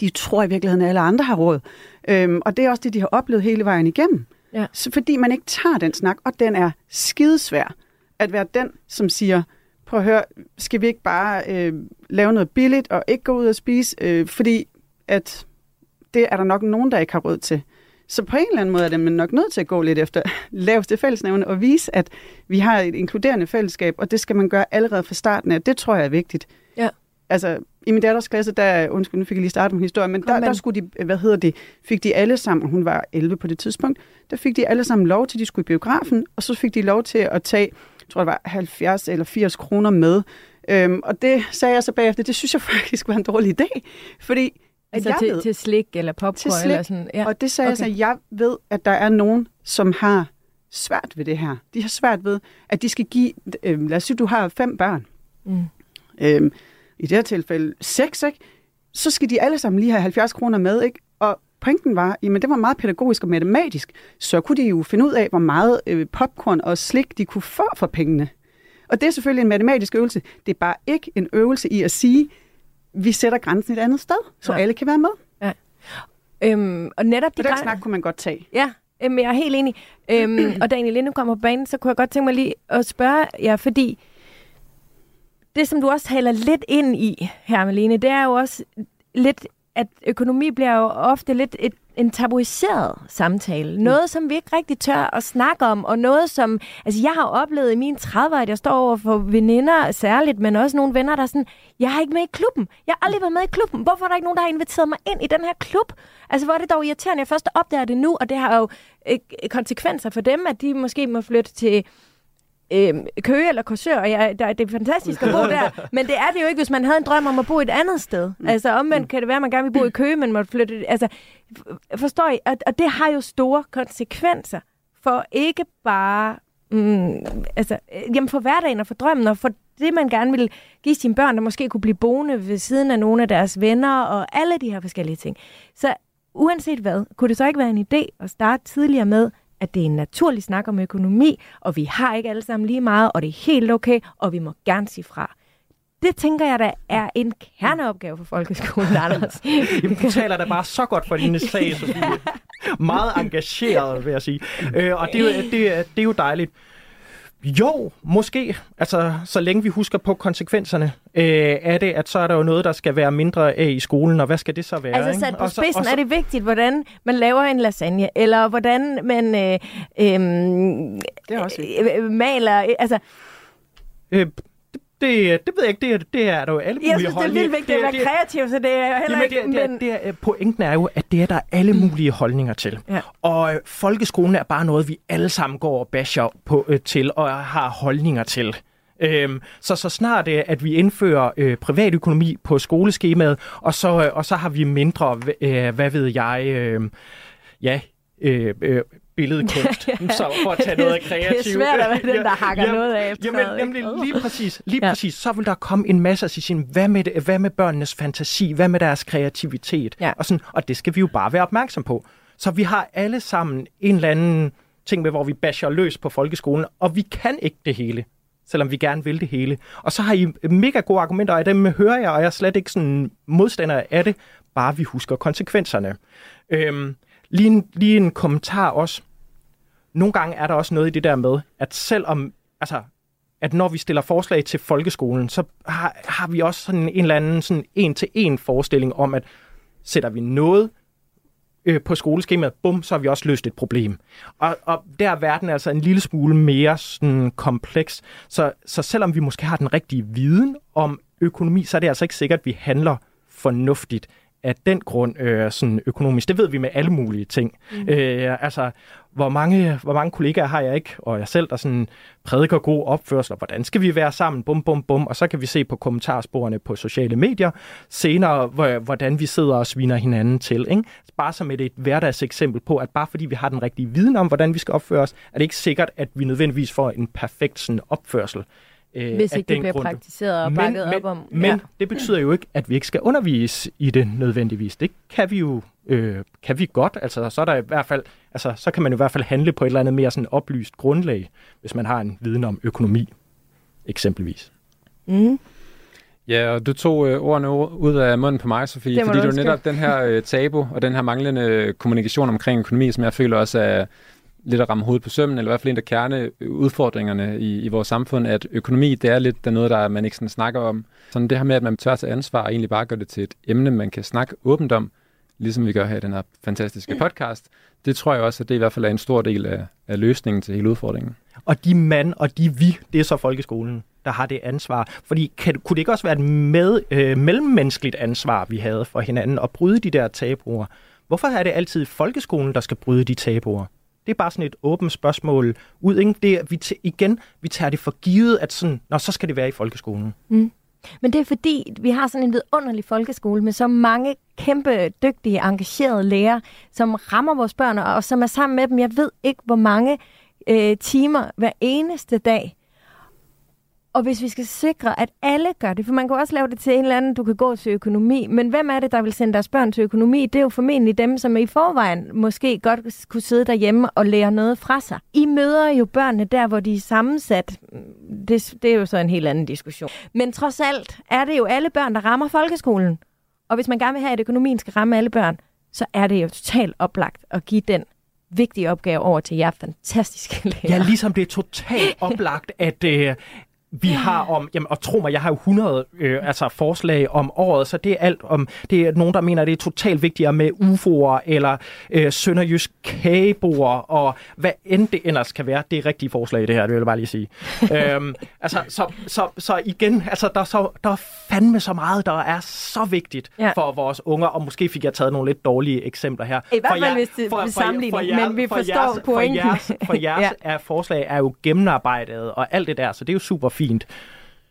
De tror i virkeligheden, at alle andre har råd. Øhm, og det er også det, de har oplevet hele vejen igennem. Ja. Så fordi man ikke tager den snak, og den er skidesvær, at være den, som siger, prøv at høre, skal vi ikke bare øh, lave noget billigt og ikke gå ud og spise, øh, fordi at det er der nok nogen, der ikke har råd til. Så på en eller anden måde er det man nok nødt til at gå lidt efter laveste fællesnævne og vise, at vi har et inkluderende fællesskab, og det skal man gøre allerede fra starten af. Det tror jeg er vigtigt. Ja. Altså, i min datters klasse, der, undskyld, nu fik jeg lige startet med historien, men Kom der, der skulle de, hvad hedder det, fik de alle sammen, hun var 11 på det tidspunkt, der fik de alle sammen lov til, at de skulle i biografen, og så fik de lov til at tage, jeg tror det var 70 eller 80 kroner med. Øhm, og det sagde jeg så bagefter, det synes jeg faktisk var en dårlig idé, fordi at Altså jeg til, ved, til slik eller popcorn Til slik, eller sådan. Ja. og det sagde okay. jeg så, jeg ved, at der er nogen, som har svært ved det her. De har svært ved, at de skal give, øh, lad os sige, du har fem børn. Mm. Øhm, I det her tilfælde seks, ikke? så skal de alle sammen lige have 70 kroner med. Ikke? Og pointen var, at det var meget pædagogisk og matematisk, så kunne de jo finde ud af, hvor meget øh, popcorn og slik de kunne få for pengene. Og det er selvfølgelig en matematisk øvelse. Det er bare ikke en øvelse i at sige, vi sætter grænsen et andet sted, så Ja. alle kan være med. Øhm, og netop Så de den snak kunne man godt tage. Ja, øhm, jeg er helt enig. Øhm, og Daniel, inden du kommer på banen, så kunne jeg godt tænke mig lige at spørge jer, fordi det, som du også taler lidt ind i her, Malene, det er jo også lidt, at økonomi bliver jo ofte lidt et, en tabuiseret samtale. Noget, som vi ikke rigtig tør at snakke om, og noget, som... Altså, jeg har oplevet i mine 30'er, at jeg står over for veninder særligt, men også nogle venner, der er sådan, jeg har ikke med i klubben. Jeg har aldrig været med i klubben. Hvorfor er der ikke nogen, der har inviteret mig ind i den her klub? Altså, hvor er det dog irriterende, jeg først opdager det nu, og det har jo øh, konsekvenser for dem, at de måske må flytte til øh, Køge eller Korsør, og jeg, der, det er fantastisk at bo der, men det er det jo ikke, hvis man havde en drøm om at bo et andet sted. Mm. Altså omvendt kan det være, at man gerne vil bo i Køge, men måtte flytte... Altså, forstår I? Og, og det har jo store konsekvenser for ikke bare... Mm, altså, øh, jamen for hverdagen og for drømmen, og for det, man gerne vil give sine børn, der måske kunne blive boende ved siden af nogle af deres venner, og alle de her forskellige ting. Så uanset hvad, kunne det så ikke være en idé at starte tidligere med, at det er en naturlig snak om økonomi, og vi har ikke alle sammen lige meget, og det er helt okay, og vi må gerne sige fra. Det tænker jeg da er en kerneopgave for folkeskolen, Anders. Jamen, du taler da bare så godt for dine sag, Sofie. Meget engageret, vil jeg sige. Øh, og det er, jo, det, er, det er jo dejligt. Jo, måske. Altså, så længe vi husker på konsekvenserne øh, af det, at så er der jo noget, der skal være mindre af i skolen, og hvad skal det så være? Altså ikke? sat på Og så- spidsen og så- er det vigtigt, hvordan man laver en lasagne, eller hvordan man øh, øh, Det er også øh, maler. øh, Altså, Øh, det, det ved jeg ikke, det, er- det er der jo alle mulige jeg synes, det er vildt vigtigt at være kreativ, så det er heller Jamen, ikke... det, det, men- det, det, pointen er jo, at det er der alle mulige holdninger til. Ja. Og øh, folkeskolen er bare noget, vi alle sammen går og basher på, øh, til og har holdninger til. Øhm, så så snart øh, at vi indfører øh, privatøkonomi på skoleskemaet, og så, øh, og så har vi mindre, øh, hvad ved jeg, øh, ja, øh, øh, billedkunst, så for at tage noget kreativt. Det er svært at være den, der hakker noget af Jamen, ikke? nemlig lige præcis, lige Ja. ja. præcis, så vil der komme en masse sige, sådan, hvad med, det, hvad med børnenes fantasi, hvad med deres kreativitet, Ja. og, sådan, og det skal vi jo bare være opmærksom på. Så vi har alle sammen en eller anden ting med, hvor vi basher løs på folkeskolen, og vi kan ikke det hele selvom vi gerne vil det hele. Og så har I mega gode argumenter, og dem hører jeg, og jeg er slet ikke sådan modstander af det, bare vi husker konsekvenserne. Øhm, lige, en, lige en kommentar også. Nogle gange er der også noget i det der med, at selvom, altså, at når vi stiller forslag til folkeskolen, så har, har vi også sådan en eller anden sådan en-til-en forestilling om, at sætter vi noget øh, på skoleskemaet, bum, så har vi også løst et problem. Og, og der er verden altså en lille smule mere sådan kompleks. Så, så selvom vi måske har den rigtige viden om økonomi, så er det altså ikke sikkert, at vi handler fornuftigt af den grund øh, sådan økonomisk. Det ved vi med alle mulige ting. Mm. Øh, altså, hvor mange, hvor mange kollegaer har jeg ikke, og jeg selv, der sådan prædiker god opførsel, og hvordan skal vi være sammen, bum, bum, bum, og så kan vi se på kommentarsporene på sociale medier senere, hvor, hvordan vi sidder og sviner hinanden til. Ikke? Bare som et, et hverdagseksempel på, at bare fordi vi har den rigtige viden om, hvordan vi skal opføre os, er det ikke sikkert, at vi nødvendigvis får en perfekt sådan, opførsel. Øh, Hvis af ikke det den bliver grund. praktiseret og men, bakket men, op om. Men ja. det betyder jo ikke, at vi ikke skal undervise i det nødvendigvis. Det kan vi jo øh, kan vi godt. Altså, så, er der i hvert fald, altså, så kan man i hvert fald handle på et eller andet mere sådan oplyst grundlag, hvis man har en viden om økonomi, eksempelvis. Mm. Ja, og du tog øh, ordene ud af munden på mig, Sofie, Det fordi du det er jo netop den her øh, tabu og den her manglende øh, kommunikation omkring økonomi, som jeg føler også er lidt at ramme hovedet på sømmen, eller i hvert fald en af kerne udfordringerne i, i vores samfund, at økonomi, det er lidt der er noget, der man ikke sådan snakker om. Sådan det her med, at man tør tage ansvar, og egentlig bare gøre det til et emne, man kan snakke åbent om, ligesom vi gør her i den her fantastiske podcast, det tror jeg også, at det i hvert fald er en stor del af, af løsningen til hele udfordringen. Og de mand og de vi, det er så folkeskolen, der har det ansvar. Fordi kan, kunne det ikke også være et med, øh, mellemmenneskeligt ansvar, vi havde for hinanden, at bryde de der tabuer? Hvorfor er det altid folkeskolen, der skal bryde de tabuer? Det er bare sådan et åbent spørgsmål ud. Ikke? Det er, vi t- igen, vi tager det for givet, at sådan, Nå, så skal det være i folkeskolen. Mm. Men det er fordi, vi har sådan en vidunderlig folkeskole med så mange kæmpe, dygtige, engagerede lærere, som rammer vores børn, og som er sammen med dem. Jeg ved ikke, hvor mange øh, timer hver eneste dag. Og hvis vi skal sikre, at alle gør det, for man kan også lave det til en eller anden, du kan gå til økonomi, men hvem er det, der vil sende deres børn til økonomi? Det er jo formentlig dem, som i forvejen måske godt kunne sidde derhjemme og lære noget fra sig. I møder jo børnene der, hvor de er sammensat. Det, det er jo så en helt anden diskussion. Men trods alt er det jo alle børn, der rammer folkeskolen. Og hvis man gerne vil have, at økonomien skal ramme alle børn, så er det jo totalt oplagt at give den vigtige opgave over til jer fantastiske lærer. Ja, ligesom det er totalt oplagt, at, øh, vi har om, jamen, og tro mig, jeg har jo 100 øh, altså forslag om året, så det er alt om, det er nogen, der mener, det er totalt vigtigere med UFO'er, eller øh, sønderjysk kagebord, og hvad end det ellers kan være. Det er rigtige forslag, det her, det vil jeg bare lige sige. øhm, altså, så, så, så igen, altså, der, er så, der er fandme så meget, der er så vigtigt ja. for vores unger, og måske fik jeg taget nogle lidt dårlige eksempler her. I hvert fald, hvis det er sammenligning, men vi forstår jeres, pointen. For jeres, for jeres ja. er, forslag er jo gennemarbejdet, og alt det der, så det er jo super fint.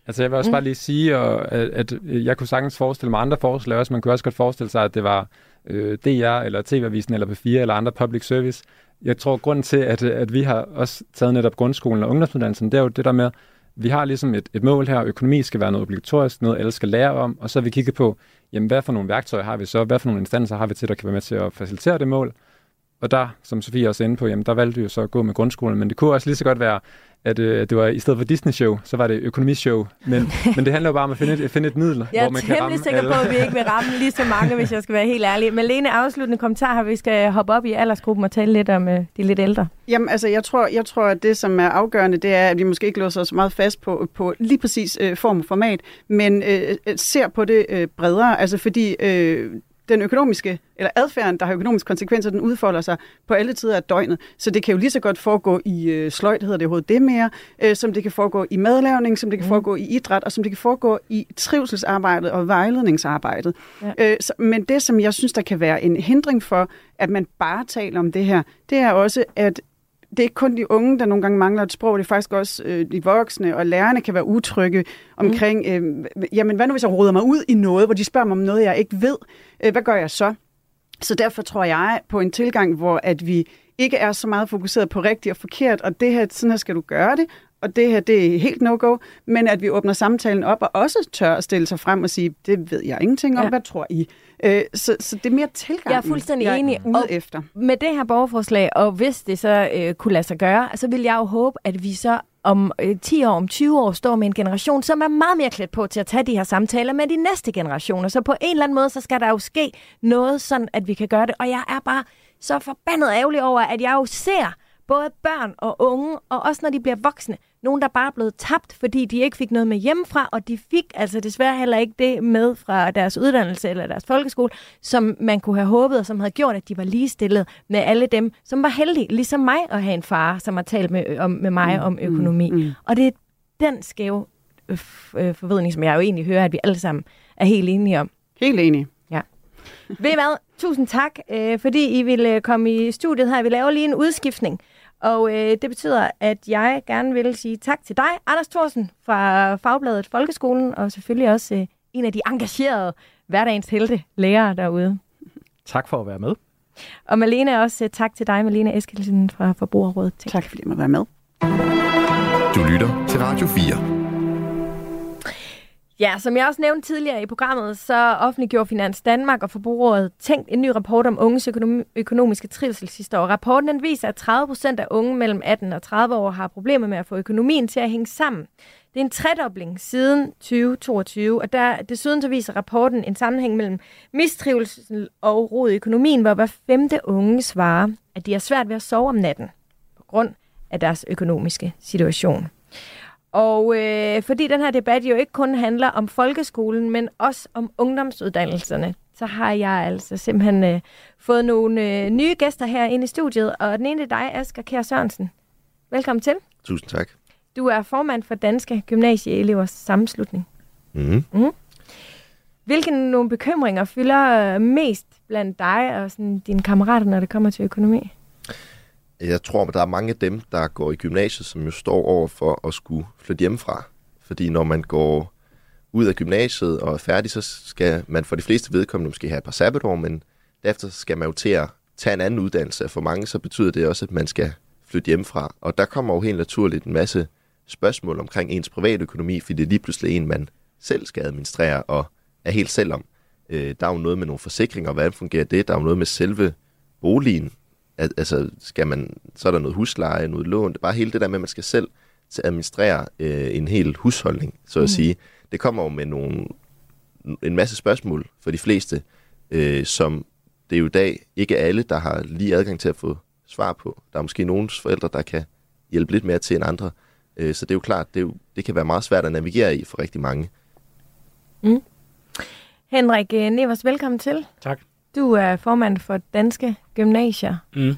Altså jeg vil også mm. bare lige sige, at, at jeg kunne sagtens forestille mig andre forslag også. Man kunne også godt forestille sig, at det var øh, DR, eller TV-avisen, eller P4, eller andre public service. Jeg tror, grund til, at, at vi har også taget netop grundskolen og ungdomsuddannelsen, det er jo det der med, vi har ligesom et, et mål her, økonomi skal være noget obligatorisk, noget alle skal lære om, og så har vi kigget på, jamen hvad for nogle værktøjer har vi så, hvad for nogle instanser har vi til, der kan være med til at facilitere det mål. Og der, som Sofie også er inde på, jamen der valgte vi jo så at gå med grundskolen, men det kunne også lige så godt være, at øh, det var i stedet for Disney-show, så var det økonomishow. Men, men det handler jo bare om at finde et, finde et middel, jeg hvor man kan ramme Jeg er sikker på, at vi ikke vil ramme lige så mange, hvis jeg skal være helt ærlig. Men Lene, afsluttende kommentar her. Vi skal hoppe op i aldersgruppen og tale lidt om øh, de lidt ældre. Jamen, altså, jeg tror, jeg tror, at det, som er afgørende, det er, at vi måske ikke låser os meget fast på, på lige præcis øh, form og format, men øh, ser på det øh, bredere. Altså, fordi øh, den økonomiske, eller adfærden, der har økonomiske konsekvenser, den udfolder sig på alle tider af døgnet. Så det kan jo lige så godt foregå i øh, sløjt, hedder det overhovedet det mere, øh, som det kan foregå i madlavning, som det kan mm. foregå i idræt, og som det kan foregå i trivselsarbejdet og vejledningsarbejdet. Ja. Øh, så, men det, som jeg synes, der kan være en hindring for, at man bare taler om det her, det er også, at det er ikke kun de unge, der nogle gange mangler et sprog, det er faktisk også øh, de voksne, og lærerne kan være utrygge omkring, mm. øh, jamen hvad nu hvis jeg råder mig ud i noget, hvor de spørger mig om noget, jeg ikke ved, øh, hvad gør jeg så? Så derfor tror jeg på en tilgang, hvor at vi ikke er så meget fokuseret på rigtigt og forkert, og det her, sådan her skal du gøre det, og det her, det er helt no-go, men at vi åbner samtalen op og også tør at stille sig frem og sige, det ved jeg ingenting om, ja. hvad tror I? Øh, så, så det er mere tilgang, jeg er fuldstændig jeg enig. ude og efter. Med det her borgerforslag, og hvis det så øh, kunne lade sig gøre, så vil jeg jo håbe, at vi så om øh, 10 år, om 20 år, står med en generation, som er meget mere klædt på til at tage de her samtaler med de næste generationer. Så på en eller anden måde, så skal der jo ske noget, sådan at vi kan gøre det. Og jeg er bare så forbandet ærgerlig over, at jeg jo ser både børn og unge, og også når de bliver voksne, nogen, der bare er blevet tabt, fordi de ikke fik noget med hjemmefra, og de fik altså desværre heller ikke det med fra deres uddannelse eller deres folkeskole, som man kunne have håbet, og som havde gjort, at de var ligestillet med alle dem, som var heldige, ligesom mig, at have en far, som har talt med, om, med mig mm, om økonomi. Mm, mm. Og det er den skæve øh, øh, forvidning, som jeg jo egentlig hører, at vi alle sammen er helt enige om. Helt enige. Ja. Ved I hvad? Tusind tak, øh, fordi I ville komme i studiet her. Vi laver lige en udskiftning. Og øh, det betyder, at jeg gerne vil sige tak til dig, Anders Thorsen fra Fagbladet Folkeskolen, og selvfølgelig også øh, en af de engagerede hverdagens helte lærere derude. Tak for at være med. Og Malene også øh, tak til dig, Malene Eskelsen fra Forbrugerrådet. Tak fordi jeg må være med. Du lytter til Radio 4. Ja, som jeg også nævnte tidligere i programmet, så offentliggjorde Finans Danmark og Forbrugerrådet tænkt en ny rapport om unges økonomiske trivsel sidste år. Rapporten den viser, at 30 procent af unge mellem 18 og 30 år har problemer med at få økonomien til at hænge sammen. Det er en tredobling siden 2022, og der, desuden så viser rapporten en sammenhæng mellem mistrivsel og rod i økonomien, hvor hver femte unge svarer, at de har svært ved at sove om natten på grund af deres økonomiske situation. Og øh, fordi den her debat jo ikke kun handler om folkeskolen, men også om ungdomsuddannelserne, så har jeg altså simpelthen øh, fået nogle øh, nye gæster her ind i studiet. Og den ene er dig, Asger Kjær Sørensen. Velkommen til. Tusind tak. Du er formand for Danske Gymnasieelevers Sammenslutning. Mm. Mm. Hvilke nogle bekymringer fylder mest blandt dig og sådan, dine kammerater, når det kommer til økonomi? Jeg tror, at der er mange af dem, der går i gymnasiet, som jo står over for at skulle flytte hjemmefra. Fordi når man går ud af gymnasiet og er færdig, så skal man for de fleste vedkommende måske have et par sabbatår, men derefter skal man jo til at tage en anden uddannelse. For mange så betyder det også, at man skal flytte hjemmefra. Og der kommer jo helt naturligt en masse spørgsmål omkring ens private økonomi, fordi det er lige pludselig en, man selv skal administrere og er helt selv om. Øh, der er jo noget med nogle forsikringer, hvordan fungerer det? Der er jo noget med selve boligen. Al- altså, skal man, så er der noget husleje, noget lån. Det er bare hele det der med, at man skal selv til at administrere øh, en hel husholdning, så at Mm. sige. Det kommer jo med nogle, en masse spørgsmål for de fleste, øh, som det er jo i dag ikke alle, der har lige adgang til at få svar på. Der er måske nogle forældre, der kan hjælpe lidt mere til end andre. Øh, så det er jo klart, det, er jo, det kan være meget svært at navigere i for rigtig mange. Henrik øh, Nevers, velkommen til. Tak. Du er formand for Danske Gymnasier. Mm.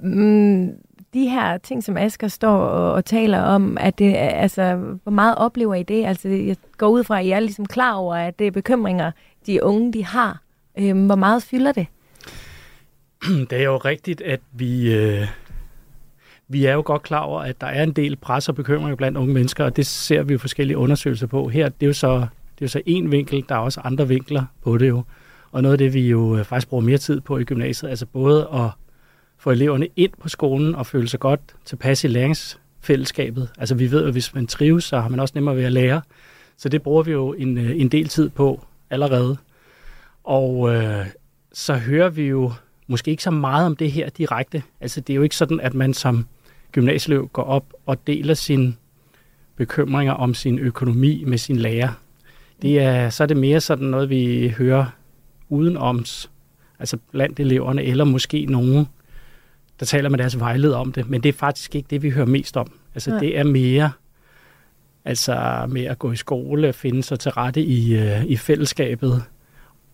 Mm, de her ting, som Asger står og, og taler om, at det, er- altså, hvor meget oplever I det? Altså, jeg går ud fra, at I er ligesom klar over, at det er bekymringer, de unge de har. Øhm, hvor meget fylder det? Det er jo rigtigt, at vi, øh, vi er jo godt klar over, at der er en del pres og bekymringer blandt unge mennesker, og det ser vi jo forskellige undersøgelser på. Her det er jo så det er jo så en vinkel, der er også andre vinkler på det jo. Og noget af det, vi jo øh, faktisk bruger mere tid på i gymnasiet, altså både at få eleverne ind på skolen og føle sig godt tilpas i læringsfællesskabet. Altså vi ved, at hvis man trives, så har man også nemmere ved at lære. Så det bruger vi jo en, øh, en del tid på allerede. Og øh, så hører vi jo måske ikke så meget om det her direkte. Altså det er jo ikke sådan, at man som gymnasieelev går op og deler sine bekymringer om sin økonomi med sin lærer. Det er, så er det mere sådan noget, vi hører udenoms, altså blandt eleverne, eller måske nogen, der taler med deres vejleder om det. Men det er faktisk ikke det, vi hører mest om. Altså Nej. det er mere altså med at gå i skole, finde sig til rette i, øh, i fællesskabet,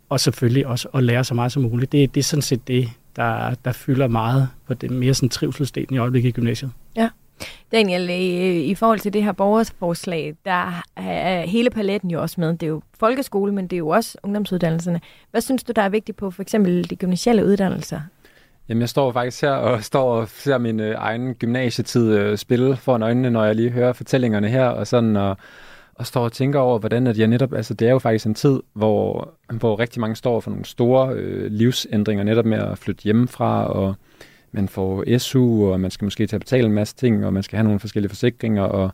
og selvfølgelig også at lære så meget som muligt. Det, det er sådan set det, der, der fylder meget på det mere sådan trivselsdelen i øjeblikket i gymnasiet. Daniel, i, i forhold til det her borgerforslag, der er hele paletten jo også med. Det er jo folkeskole, men det er jo også ungdomsuddannelserne. Hvad synes du, der er vigtigt på for eksempel de gymnasiale uddannelser? Jamen, jeg står faktisk her og står og ser min øh, egen gymnasietid øh, spille foran øjnene, når jeg lige hører fortællingerne her, og sådan og, og står og tænker over, hvordan at jeg netop, altså det er jo faktisk en tid, hvor, hvor rigtig mange står for nogle store øh, livsændringer, netop med at flytte hjemmefra, og man får SU, og man skal måske til at betale en masse ting, og man skal have nogle forskellige forsikringer, og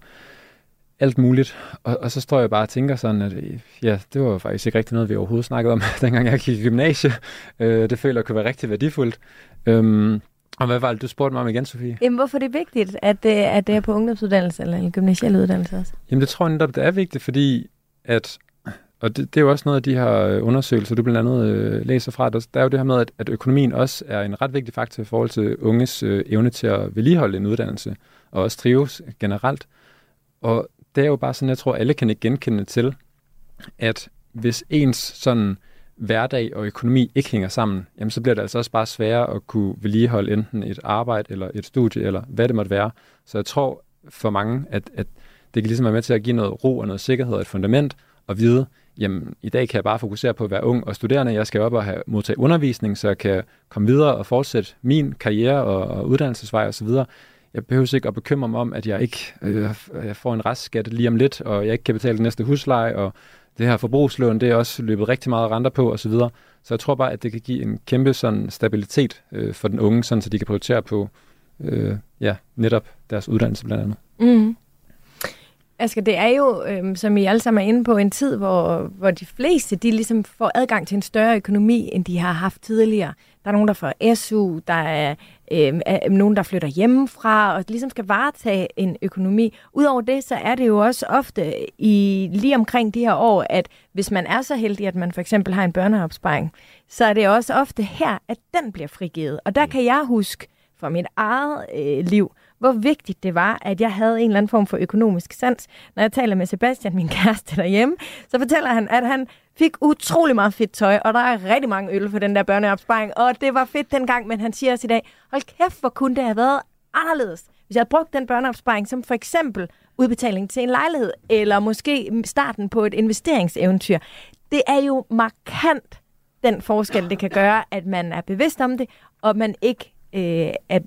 alt muligt. Og, og så står jeg bare og tænker sådan, at øh, ja, det var faktisk ikke rigtig noget, vi overhovedet snakkede om, dengang jeg gik i gymnasie. Øh, det føler jeg kunne være rigtig værdifuldt. Øhm, og hvad var det, du spurgte mig om igen, Sofie? Jamen, hvorfor er det vigtigt, at det, at det er på ungdomsuddannelse eller en gymnasial uddannelse også? Jamen det tror jeg netop, det er vigtigt, fordi at, og det, det er jo også noget af de her øh, undersøgelser, du blandt andet øh, læser fra, der, der er jo det her med, at, at økonomien også er en ret vigtig faktor i forhold til unges øh, evne til at vedligeholde en uddannelse, og også trives generelt. Og det er jo bare sådan, jeg tror, alle kan ikke genkende til, at hvis ens sådan hverdag og økonomi ikke hænger sammen, jamen så bliver det altså også bare sværere at kunne vedligeholde enten et arbejde eller et studie, eller hvad det måtte være. Så jeg tror for mange, at, at det kan ligesom være med til at give noget ro og noget sikkerhed og et fundament, og vide, jamen i dag kan jeg bare fokusere på at være ung og studerende, jeg skal op og have modtage undervisning, så jeg kan komme videre og fortsætte min karriere og, og uddannelsesvej osv. Jeg behøver ikke at bekymre mig om, at jeg ikke øh, jeg får en restskat lige om lidt, og jeg ikke kan betale den næste husleje, og det her forbrugslån, det er også løbet rigtig meget renter på osv. Så, så jeg tror bare, at det kan give en kæmpe sådan stabilitet øh, for den unge, sådan så de kan prioritere på øh, ja, netop deres uddannelse blandt andet. Mm. Asger, det er jo, øhm, som I alle sammen er inde på, en tid, hvor, hvor de fleste de ligesom får adgang til en større økonomi, end de har haft tidligere. Der er nogen, der får SU, der er, øhm, er nogen, der flytter hjemmefra, og ligesom skal varetage en økonomi. Udover det, så er det jo også ofte i lige omkring de her år, at hvis man er så heldig, at man for eksempel har en børneopsparing, så er det også ofte her, at den bliver frigivet. Og der kan jeg huske fra mit eget øh, liv, hvor vigtigt det var, at jeg havde en eller anden form for økonomisk sans. Når jeg taler med Sebastian, min kæreste derhjemme, så fortæller han, at han fik utrolig meget fedt tøj, og der er rigtig mange øl for den der børneopsparing, og det var fedt dengang, men han siger også i dag, hold kæft, hvor kunne det have været anderledes, hvis jeg havde brugt den børneopsparing som for eksempel udbetaling til en lejlighed, eller måske starten på et investeringseventyr. Det er jo markant den forskel, det kan gøre, at man er bevidst om det, og man ikke øh, er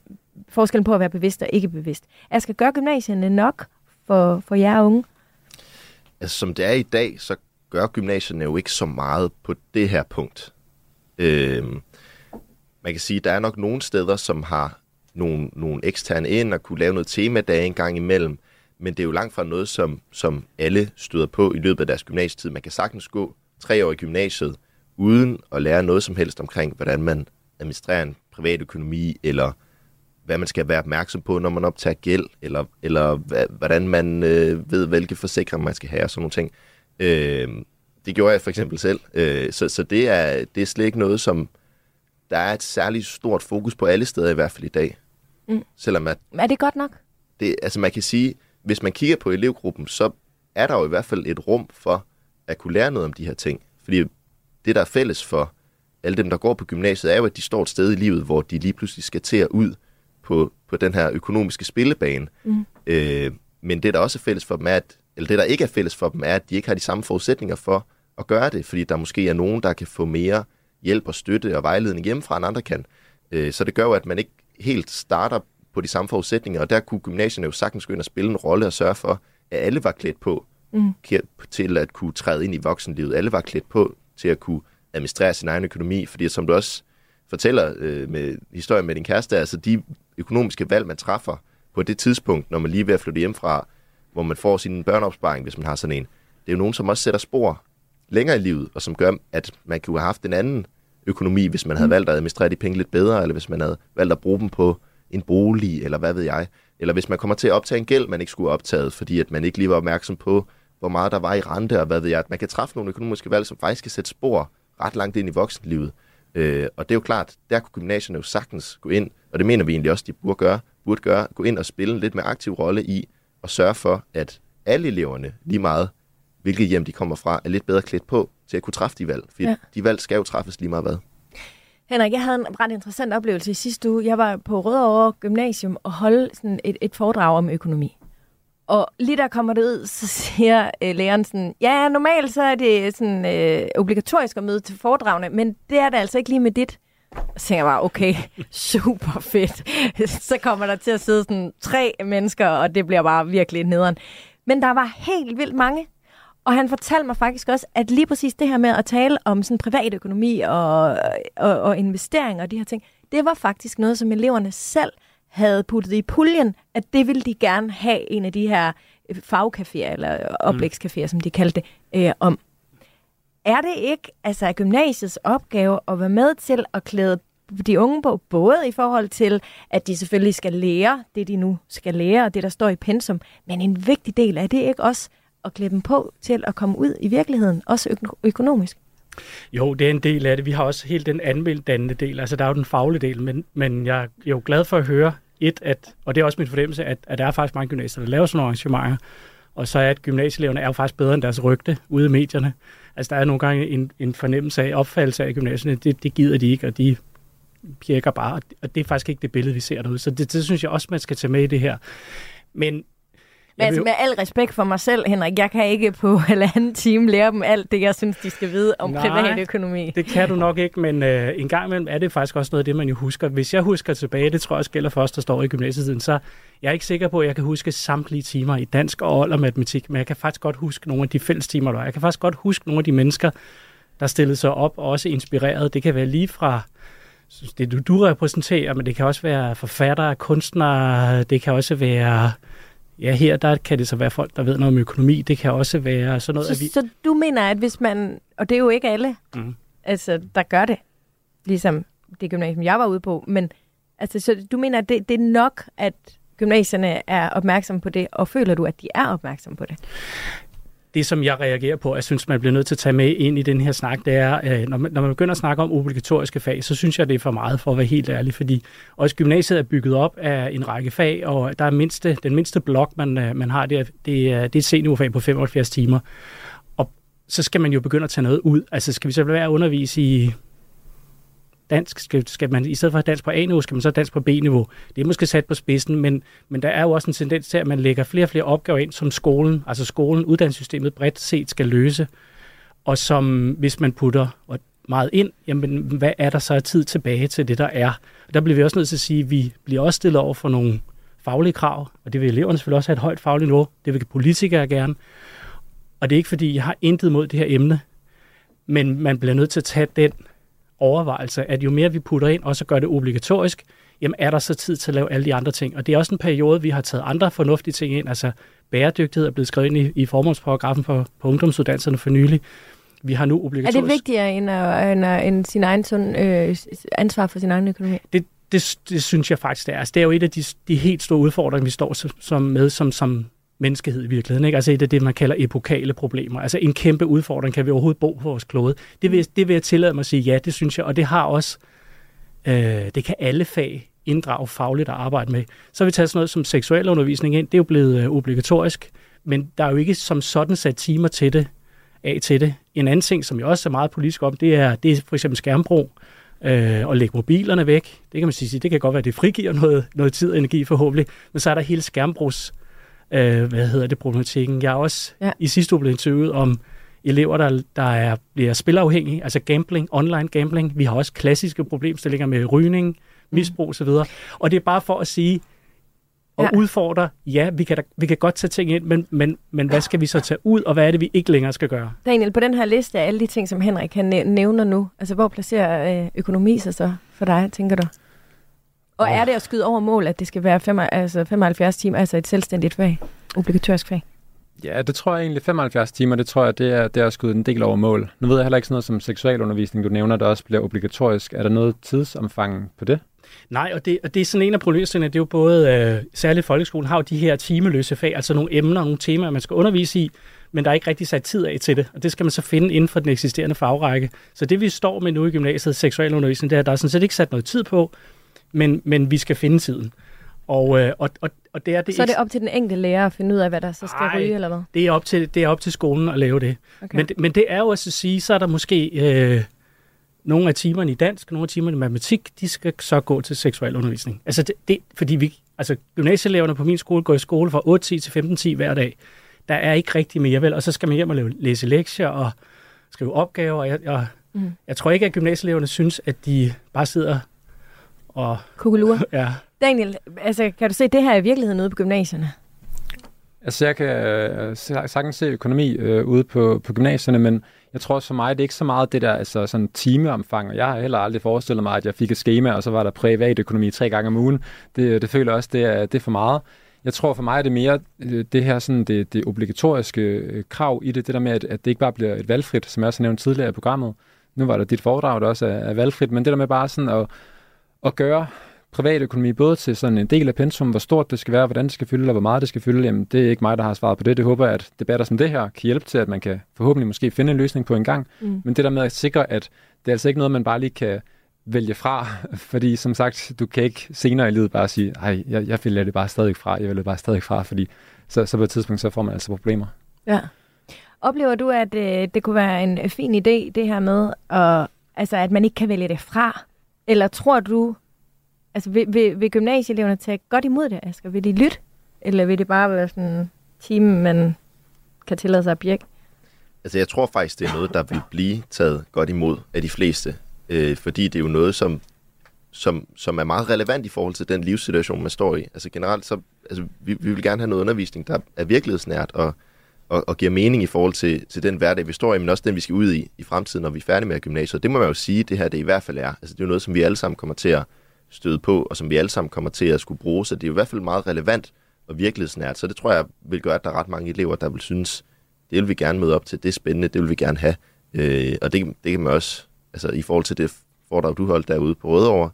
forskellen på at være bevidst og ikke bevidst. Jeg skal gøre gymnasierne nok for, for jer unge. Altså, som det er i dag, så gør gymnasierne jo ikke så meget på det her punkt. Øhm, man kan sige, at der er nok nogle steder, som har nogle, nogle eksterne ind og kunne lave noget temadage en gang imellem. Men det er jo langt fra noget, som, som alle støder på i løbet af deres gymnasietid. Man kan sagtens gå tre år i gymnasiet, uden at lære noget som helst omkring, hvordan man administrerer en privat økonomi, eller hvad man skal være opmærksom på, når man optager gæld, eller, eller hvordan man øh, ved, hvilke forsikringer man skal have, og sådan nogle ting. Øh, det gjorde jeg for eksempel selv. Øh, så så det, er, det er slet ikke noget, som der er et særligt stort fokus på alle steder, i hvert fald i dag. Mm. Selvom at Er det godt nok? det, altså man kan sige, hvis man kigger på elevgruppen, så er der jo i hvert fald et rum for at kunne lære noget om de her ting. Fordi det, der er fælles for alle dem, der går på gymnasiet, er jo, at de står et sted i livet, hvor de lige pludselig skal til at ud på, på den her økonomiske spillebane. Mm. Øh, men det, der også er fælles for dem, er, at, eller det, der ikke er fælles for dem, er, at de ikke har de samme forudsætninger for at gøre det, fordi der måske er nogen, der kan få mere hjælp og støtte og vejledning hjemmefra, end andre kan. Øh, så det gør jo, at man ikke helt starter på de samme forudsætninger, og der kunne gymnasierne jo sagtens gå ind og spille en rolle og sørge for, at alle var klædt på Mm. til at kunne træde ind i voksenlivet. Alle var klædt på til at kunne administrere sin egen økonomi, fordi som du også fortæller øh, med historien med din kæreste, altså de økonomiske valg, man træffer på det tidspunkt, når man lige er ved at flytte hjemmefra, hvor man får sin børneopsparing, hvis man har sådan en, det er jo nogen, som også sætter spor længere i livet, og som gør, at man kunne have haft en anden økonomi, hvis man havde valgt at administrere de penge lidt bedre, eller hvis man havde valgt at bruge dem på en bolig, eller hvad ved jeg. Eller hvis man kommer til at optage en gæld, man ikke skulle have optaget, fordi at man ikke lige var opmærksom på, hvor meget der var i rente, og hvad ved jeg. At man kan træffe nogle økonomiske valg, som faktisk kan sætte spor ret langt ind i voksenlivet. Øh, og det er jo klart, der kunne gymnasierne jo sagtens gå ind, og det mener vi egentlig også, de burde gøre, burde gøre, gå ind og spille en lidt mere aktiv rolle i at sørge for, at alle eleverne, lige meget hvilket hjem de kommer fra, er lidt bedre klædt på til at kunne træffe de valg. For Ja. de valg skal jo træffes lige meget hvad. Henrik, jeg havde en ret interessant oplevelse i sidste uge. Jeg var på Rødovre Gymnasium og holdt sådan et, et foredrag om økonomi. Og lige der kommer det ud, så siger øh, læreren sådan, ja, normalt så er det sådan øh, obligatorisk at møde til foredragene, men det er det altså ikke lige med dit. Så tænker jeg bare, okay, super fedt. så kommer der til at sidde sådan tre mennesker, og det bliver bare virkelig nederen. Men der var helt vildt mange. Og han fortalte mig faktisk også, at lige præcis det her med at tale om sådan privatøkonomi og, og, og investeringer og de her ting, det var faktisk noget, som eleverne selv havde puttet i puljen, at det ville de gerne have en af de her øh, fagcaféer, eller oplægscaféer, som de kaldte det, øh, om. Er det ikke altså gymnasiets opgave at være med til at klæde de unge på, både i forhold til, at de selvfølgelig skal lære det, de nu skal lære, og det, der står i pensum, men en vigtig del af det ikke også at klæde dem på til at komme ud i virkeligheden, også øko- økonomisk? Jo, det er en del af det. Vi har også helt den anmelddannende del. Altså, der er jo den faglige del, men, men jeg er jo glad for at høre, et, at, og det er også min fornemmelse, at, at der er faktisk mange gymnasier, der laver sådan nogle arrangementer, og så er, at gymnasieeleverne er jo faktisk bedre end deres rygte ude i medierne. Altså, der er nogle gange en, en fornemmelse af, opfattelse af gymnasierne, det, det gider de ikke, og de pjekker bare, og det er faktisk ikke det billede, vi ser derude. Så det, det synes jeg også, man skal tage med i det her. Men men altså, med al respekt for mig selv, Henrik, jeg kan ikke på halvanden time lære dem alt det, jeg synes, de skal vide om Nej. privatøkonomi. Det kan du nok ikke, men øh, en gang imellem er det faktisk også noget af det, man jo husker. Hvis jeg husker tilbage, det tror jeg også gælder for os, der står i gymnasietiden, så jeg er ikke sikker på, at jeg kan huske samtlige timer i dansk og old og matematik, men jeg kan faktisk godt huske nogle af de fælles timer, der var. Jeg kan faktisk godt huske nogle af de mennesker, der stillede sig op og også inspireret. Det kan være lige fra det, du, du repræsenterer, men det kan også være forfattere, kunstnere, det kan også være... Ja, her der kan det så være folk, der ved noget om økonomi. Det kan også være sådan noget, Så, at vi... så du mener, at hvis man, og det er jo ikke alle, Mhm. altså, der gør det, ligesom det gymnasium, jeg var ude på, men altså, så du mener, at det, det er nok, at gymnasierne er opmærksomme på det, og føler du, at de er opmærksomme på det? Det, som jeg reagerer på, jeg synes, man bliver nødt til at tage med ind i den her snak, det er, øh, når man, når man begynder at snakke om obligatoriske fag, så synes jeg, det er for meget, for at være helt ærlig, fordi også gymnasiet er bygget op af en række fag, og der er mindste, den mindste blok, man, øh, man har, det er, det er, det er et seniorfag på 75 timer. Og så skal man jo begynde at tage noget ud. Altså, skal vi så være at undervise i dansk, skal, skal man i stedet for at have dansk på A-niveau, skal man så dansk på B-niveau. Det er måske sat på spidsen, men, men der er jo også en tendens til, at man lægger flere og flere opgaver ind, som skolen, altså skolen, uddannelsessystemet bredt set skal løse, og som hvis man putter meget ind, jamen hvad er der så af tid tilbage til det, der er? Og der bliver vi også nødt til at sige, at vi bliver også stillet over for nogle faglige krav, og det vil eleverne selvfølgelig også have et højt fagligt niveau, det vil politikere gerne. Og det er ikke fordi, jeg har intet mod det her emne, men man bliver nødt til at tage den overvejelse, at jo mere vi putter ind, og så gør det obligatorisk, jamen er der så tid til at lave alle de andre ting? Og det er også en periode, vi har taget andre fornuftige ting ind, altså bæredygtighed er blevet skrevet ind i, i formålsparagrafen på, på ungdomsuddannelserne for nylig. Vi har nu obligatorisk... Er det vigtigere end, at, end, at, end sin egen sund, øh, ansvar for sin egen økonomi? Det, det, det synes jeg faktisk, det er. Altså, det er jo et af de, de helt store udfordringer, vi står som, med som, som menneskehed i virkeligheden. Ikke? Altså et af det, man kalder epokale problemer. Altså en kæmpe udfordring. Kan vi overhovedet bo på vores klode? Det vil, det vil jeg tillade mig at sige, ja, det synes jeg. Og det har også, øh, det kan alle fag inddrage fagligt at arbejde med. Så har vi taget sådan noget som seksuel undervisning ind. Det er jo blevet øh, obligatorisk. Men der er jo ikke som sådan sat timer til det, af til det. En anden ting, som jeg også er meget politisk om, det er, det er for eksempel skærmbrug øh, og lægge mobilerne væk. Det kan man sige, det kan godt være, at det frigiver noget, noget tid og energi forhåbentlig, men så er der hele skærmbrugs, øh, hvad hedder det, problematikken. Jeg har også ja. i sidste uge blevet interviewet om elever, der, der er, bliver spilafhængige, altså gambling, online gambling. Vi har også klassiske problemstillinger med rygning, misbrug osv. Og det er bare for at sige, og ja. udfordre, ja, vi kan, da, vi kan godt tage ting ind, men, men, men hvad skal vi så tage ud, og hvad er det, vi ikke længere skal gøre? Daniel, på den her liste af alle de ting, som Henrik han nævner nu, altså hvor placerer øh, økonomi sig så for dig, tænker du? Og oh. er det at skyde over mål, at det skal være fem, altså 75 timer, altså et selvstændigt fag, obligatorisk fag? Ja, det tror jeg egentlig 75 timer, det tror jeg, det er, det er at skyde en del over mål. Nu ved jeg heller ikke sådan noget som seksualundervisning, du nævner, der også bliver obligatorisk. Er der noget tidsomfang på det? Nej, og det, og det er sådan en af problemstillingerne, det er jo både, øh, særligt folkeskolen har jo de her timeløse fag, altså nogle emner, nogle temaer, man skal undervise i, men der er ikke rigtig sat tid af til det, og det skal man så finde inden for den eksisterende fagrække. Så det vi står med nu i gymnasiet, seksualundervisning, det er, at der er sådan set ikke sat noget tid på, men, men vi skal finde tiden. Og, øh, og, og, og det er det så er det op til den enkelte lærer at finde ud af, hvad der så skal Ej, ryge, eller hvad? Det er, op til, det er op til skolen at lave det. Okay. Men, men det er jo også at sige, så er der måske øh, nogle af timerne i dansk, nogle af timerne i matematik, de skal så gå til seksuel undervisning. Altså, det, det, fordi vi, altså gymnasieeleverne på min skole går i skole fra 8.10 til 15.10 hver dag. Der er ikke rigtig mere vel, og så skal man hjem og lave, læse lektier og skrive opgaver. Og jeg, jeg, mm. jeg tror ikke, at gymnasieeleverne synes, at de bare sidder og... Kugelure. Ja. Daniel, altså, kan du se, det her i virkeligheden ude på gymnasierne? Altså, jeg kan øh, sagtens se økonomi øh, ude på, på gymnasierne, men jeg tror også for mig, det er ikke så meget det der altså sådan timeomfang. Jeg har heller aldrig forestillet mig, at jeg fik et schema, og så var der privat økonomi tre gange om ugen. Det, det føler også, det er, det er for meget. Jeg tror for mig er det mere øh, det her sådan det, det obligatoriske øh, krav i det, det der med, at, at det ikke bare bliver et valgfrit, som jeg også nævnt tidligere i programmet. Nu var der dit foredrag, der også er, er valgfrit, men det der med bare sådan at, at gøre privatøkonomi både til sådan en del af pensum, hvor stort det skal være, hvordan det skal fylde, og hvor meget det skal fylde, jamen det er ikke mig, der har svaret på det. Det håber jeg, at debatter som det her kan hjælpe til, at man kan forhåbentlig måske finde en løsning på en gang. Mm. Men det der med at sikre, at det er altså ikke noget, man bare lige kan vælge fra, fordi som sagt, du kan ikke senere i livet bare sige, nej, jeg, jeg vælger det bare stadig fra, jeg vælger bare stadig fra, fordi så, så på et tidspunkt, så får man altså problemer. Ja. Oplever du, at øh, det kunne være en fin idé, det her med, at, altså, at man ikke kan vælge det fra? Eller tror du, Altså, vil, vil, vil gymnasieeleverne tage godt imod det, Asger? Vil de lytte? Eller vil det bare være sådan en time, man kan tillade sig at birke? Altså, jeg tror faktisk, det er noget, der vil blive taget godt imod af de fleste. Øh, fordi det er jo noget, som, som, som er meget relevant i forhold til den livssituation, man står i. Altså generelt, så altså, vi, vi vil gerne have noget undervisning, der er virkelighedsnært og, og, og giver mening i forhold til, til den hverdag, vi står i, men også den, vi skal ud i i fremtiden, når vi er færdige med gymnasiet. Det må man jo sige, det her det i hvert fald er. Altså, det er jo noget, som vi alle sammen kommer til at støde på, og som vi alle sammen kommer til at skulle bruge. Så det er i hvert fald meget relevant og virkelighedsnært. Så det tror jeg vil gøre, at der er ret mange elever, der vil synes, det vil vi gerne møde op til, det er spændende, det vil vi gerne have. Øh, og det, det kan man også, altså i forhold til det foredrag, du holdt derude på Rødovre,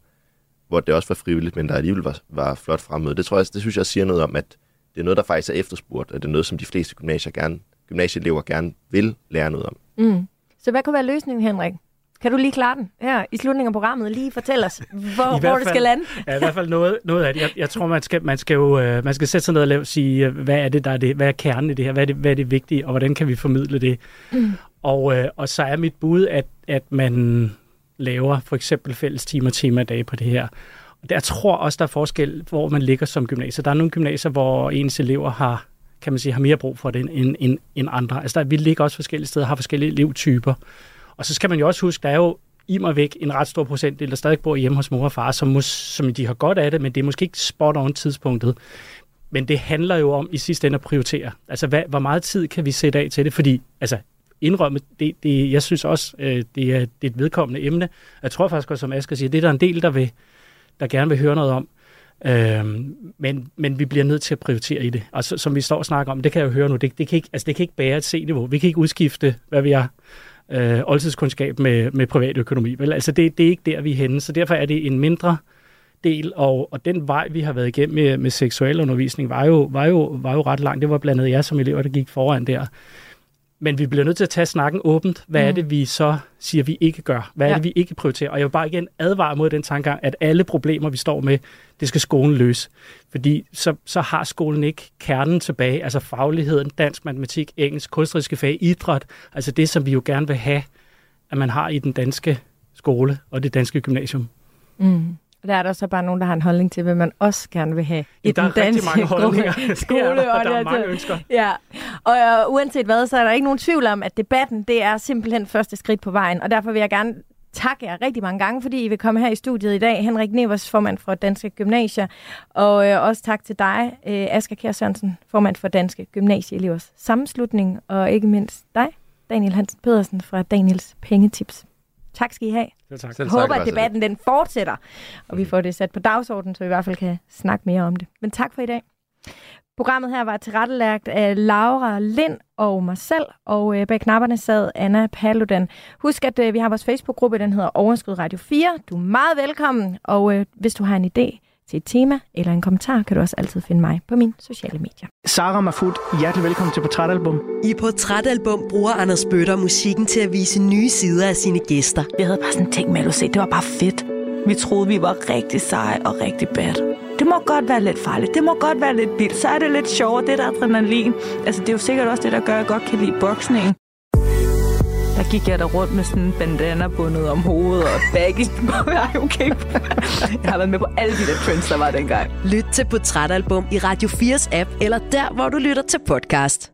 hvor det også var frivilligt, men der alligevel var, var flot fremmøde. Det tror jeg, det synes jeg siger noget om, at det er noget, der faktisk er efterspurgt, og det er noget, som de fleste gymnasier gerne, gymnasieelever gerne vil lære noget om. Mm. Så hvad kunne være løsningen, Henrik? Kan du lige klare den her i slutningen af programmet? Lige fortæl os, hvor, hvor det skal lande. ja, i hvert fald noget, noget af det. Jeg, jeg tror, man skal, man skal jo uh, man skal sætte sig ned og lave, sige, uh, hvad er det, der er det, hvad er kernen i det her? Hvad er det, hvad er det vigtige, og hvordan kan vi formidle det? Mm. Og, uh, og så er mit bud, at, at man laver for eksempel fælles timer og temadage på det her. Jeg tror også, der er forskel, hvor man ligger som gymnasier. Der er nogle gymnasier, hvor ens elever har kan man sige, har mere brug for det end, end, end andre. Altså, der, vi ligger også forskellige steder, har forskellige elevtyper. Og så skal man jo også huske, der er jo i mig væk en ret stor procentdel, der stadig bor hjemme hos mor og far, som, mus, som de har godt af det, men det er måske ikke spot on tidspunktet. Men det handler jo om i sidste ende at prioritere. Altså, hvad, hvor meget tid kan vi sætte af til det? Fordi, altså, indrømme, det, det, jeg synes også, øh, det, er, det er et vedkommende emne. Jeg tror faktisk også, som Asger siger, det er der en del, der vil, der gerne vil høre noget om. Øhm, men, men vi bliver nødt til at prioritere i det. Og så, som vi står og snakker om, det kan jeg jo høre nu, det, det, kan, ikke, altså det kan ikke bære et C-niveau. Vi kan ikke udskifte, hvad vi har øh, oldtidskundskab med, med privatøkonomi. Vel? Altså det, det er ikke der, vi er henne. Så derfor er det en mindre del, og, og den vej, vi har været igennem med, med seksualundervisning, var jo, var, jo, var jo ret lang. Det var blandt andet jer som elever, der gik foran der. Men vi bliver nødt til at tage snakken åbent. Hvad mm. er det, vi så siger, vi ikke gør? Hvad er ja. det, vi ikke prioriterer? Og jeg vil bare igen advare mod den tankegang, at alle problemer, vi står med, det skal skolen løse. Fordi så, så har skolen ikke kernen tilbage, altså fagligheden, dansk, matematik, engelsk, kunstneriske fag, idræt, altså det, som vi jo gerne vil have, at man har i den danske skole og det danske gymnasium. Mm. Der er der så bare nogen, der har en holdning til, hvad man også gerne vil have i den danske mange holdninger. skole. og, og der er det mange ønsker. Ja, og uh, uanset hvad, så er der ikke nogen tvivl om, at debatten, det er simpelthen første skridt på vejen. Og derfor vil jeg gerne takke jer rigtig mange gange, fordi I vil komme her i studiet i dag. Henrik Nevers, formand for Danske Gymnasier. Og øh, også tak til dig, øh, Asger Kjær Sørensen, formand for Danske Gymnasieelevers Sammenslutning. Og ikke mindst dig, Daniel Hansen Pedersen fra Daniels Pengetips. Tak skal I have. Selv tak. Jeg håber, at debatten den fortsætter, og vi får det sat på dagsordenen, så vi i hvert fald kan snakke mere om det. Men tak for i dag. Programmet her var tilrettelagt af Laura Lind og mig selv, og øh, bag knapperne sad Anna Paludan. Husk, at øh, vi har vores Facebook-gruppe, den hedder Overskud Radio 4. Du er meget velkommen, og øh, hvis du har en idé til et tema eller en kommentar, kan du også altid finde mig på mine sociale medier. Sara Mafut, hjertelig velkommen til Portrætalbum. I Portrætalbum bruger Anders Bøtter musikken til at vise nye sider af sine gæster. Vi havde bare sådan ting med, at se, det var bare fedt. Vi troede, vi var rigtig seje og rigtig bad. Det må godt være lidt farligt. Det må godt være lidt vildt. Så er det lidt sjovere, det der adrenalin. Altså, det er jo sikkert også det, der gør, at jeg godt kan lide boksning. Der gik jeg der rundt med sådan en bandana bundet om hovedet og baggy. okay. Jeg har været med på alle de der trends, der var dengang. Lyt til Portrætalbum i Radio 4's app, eller der, hvor du lytter til podcast.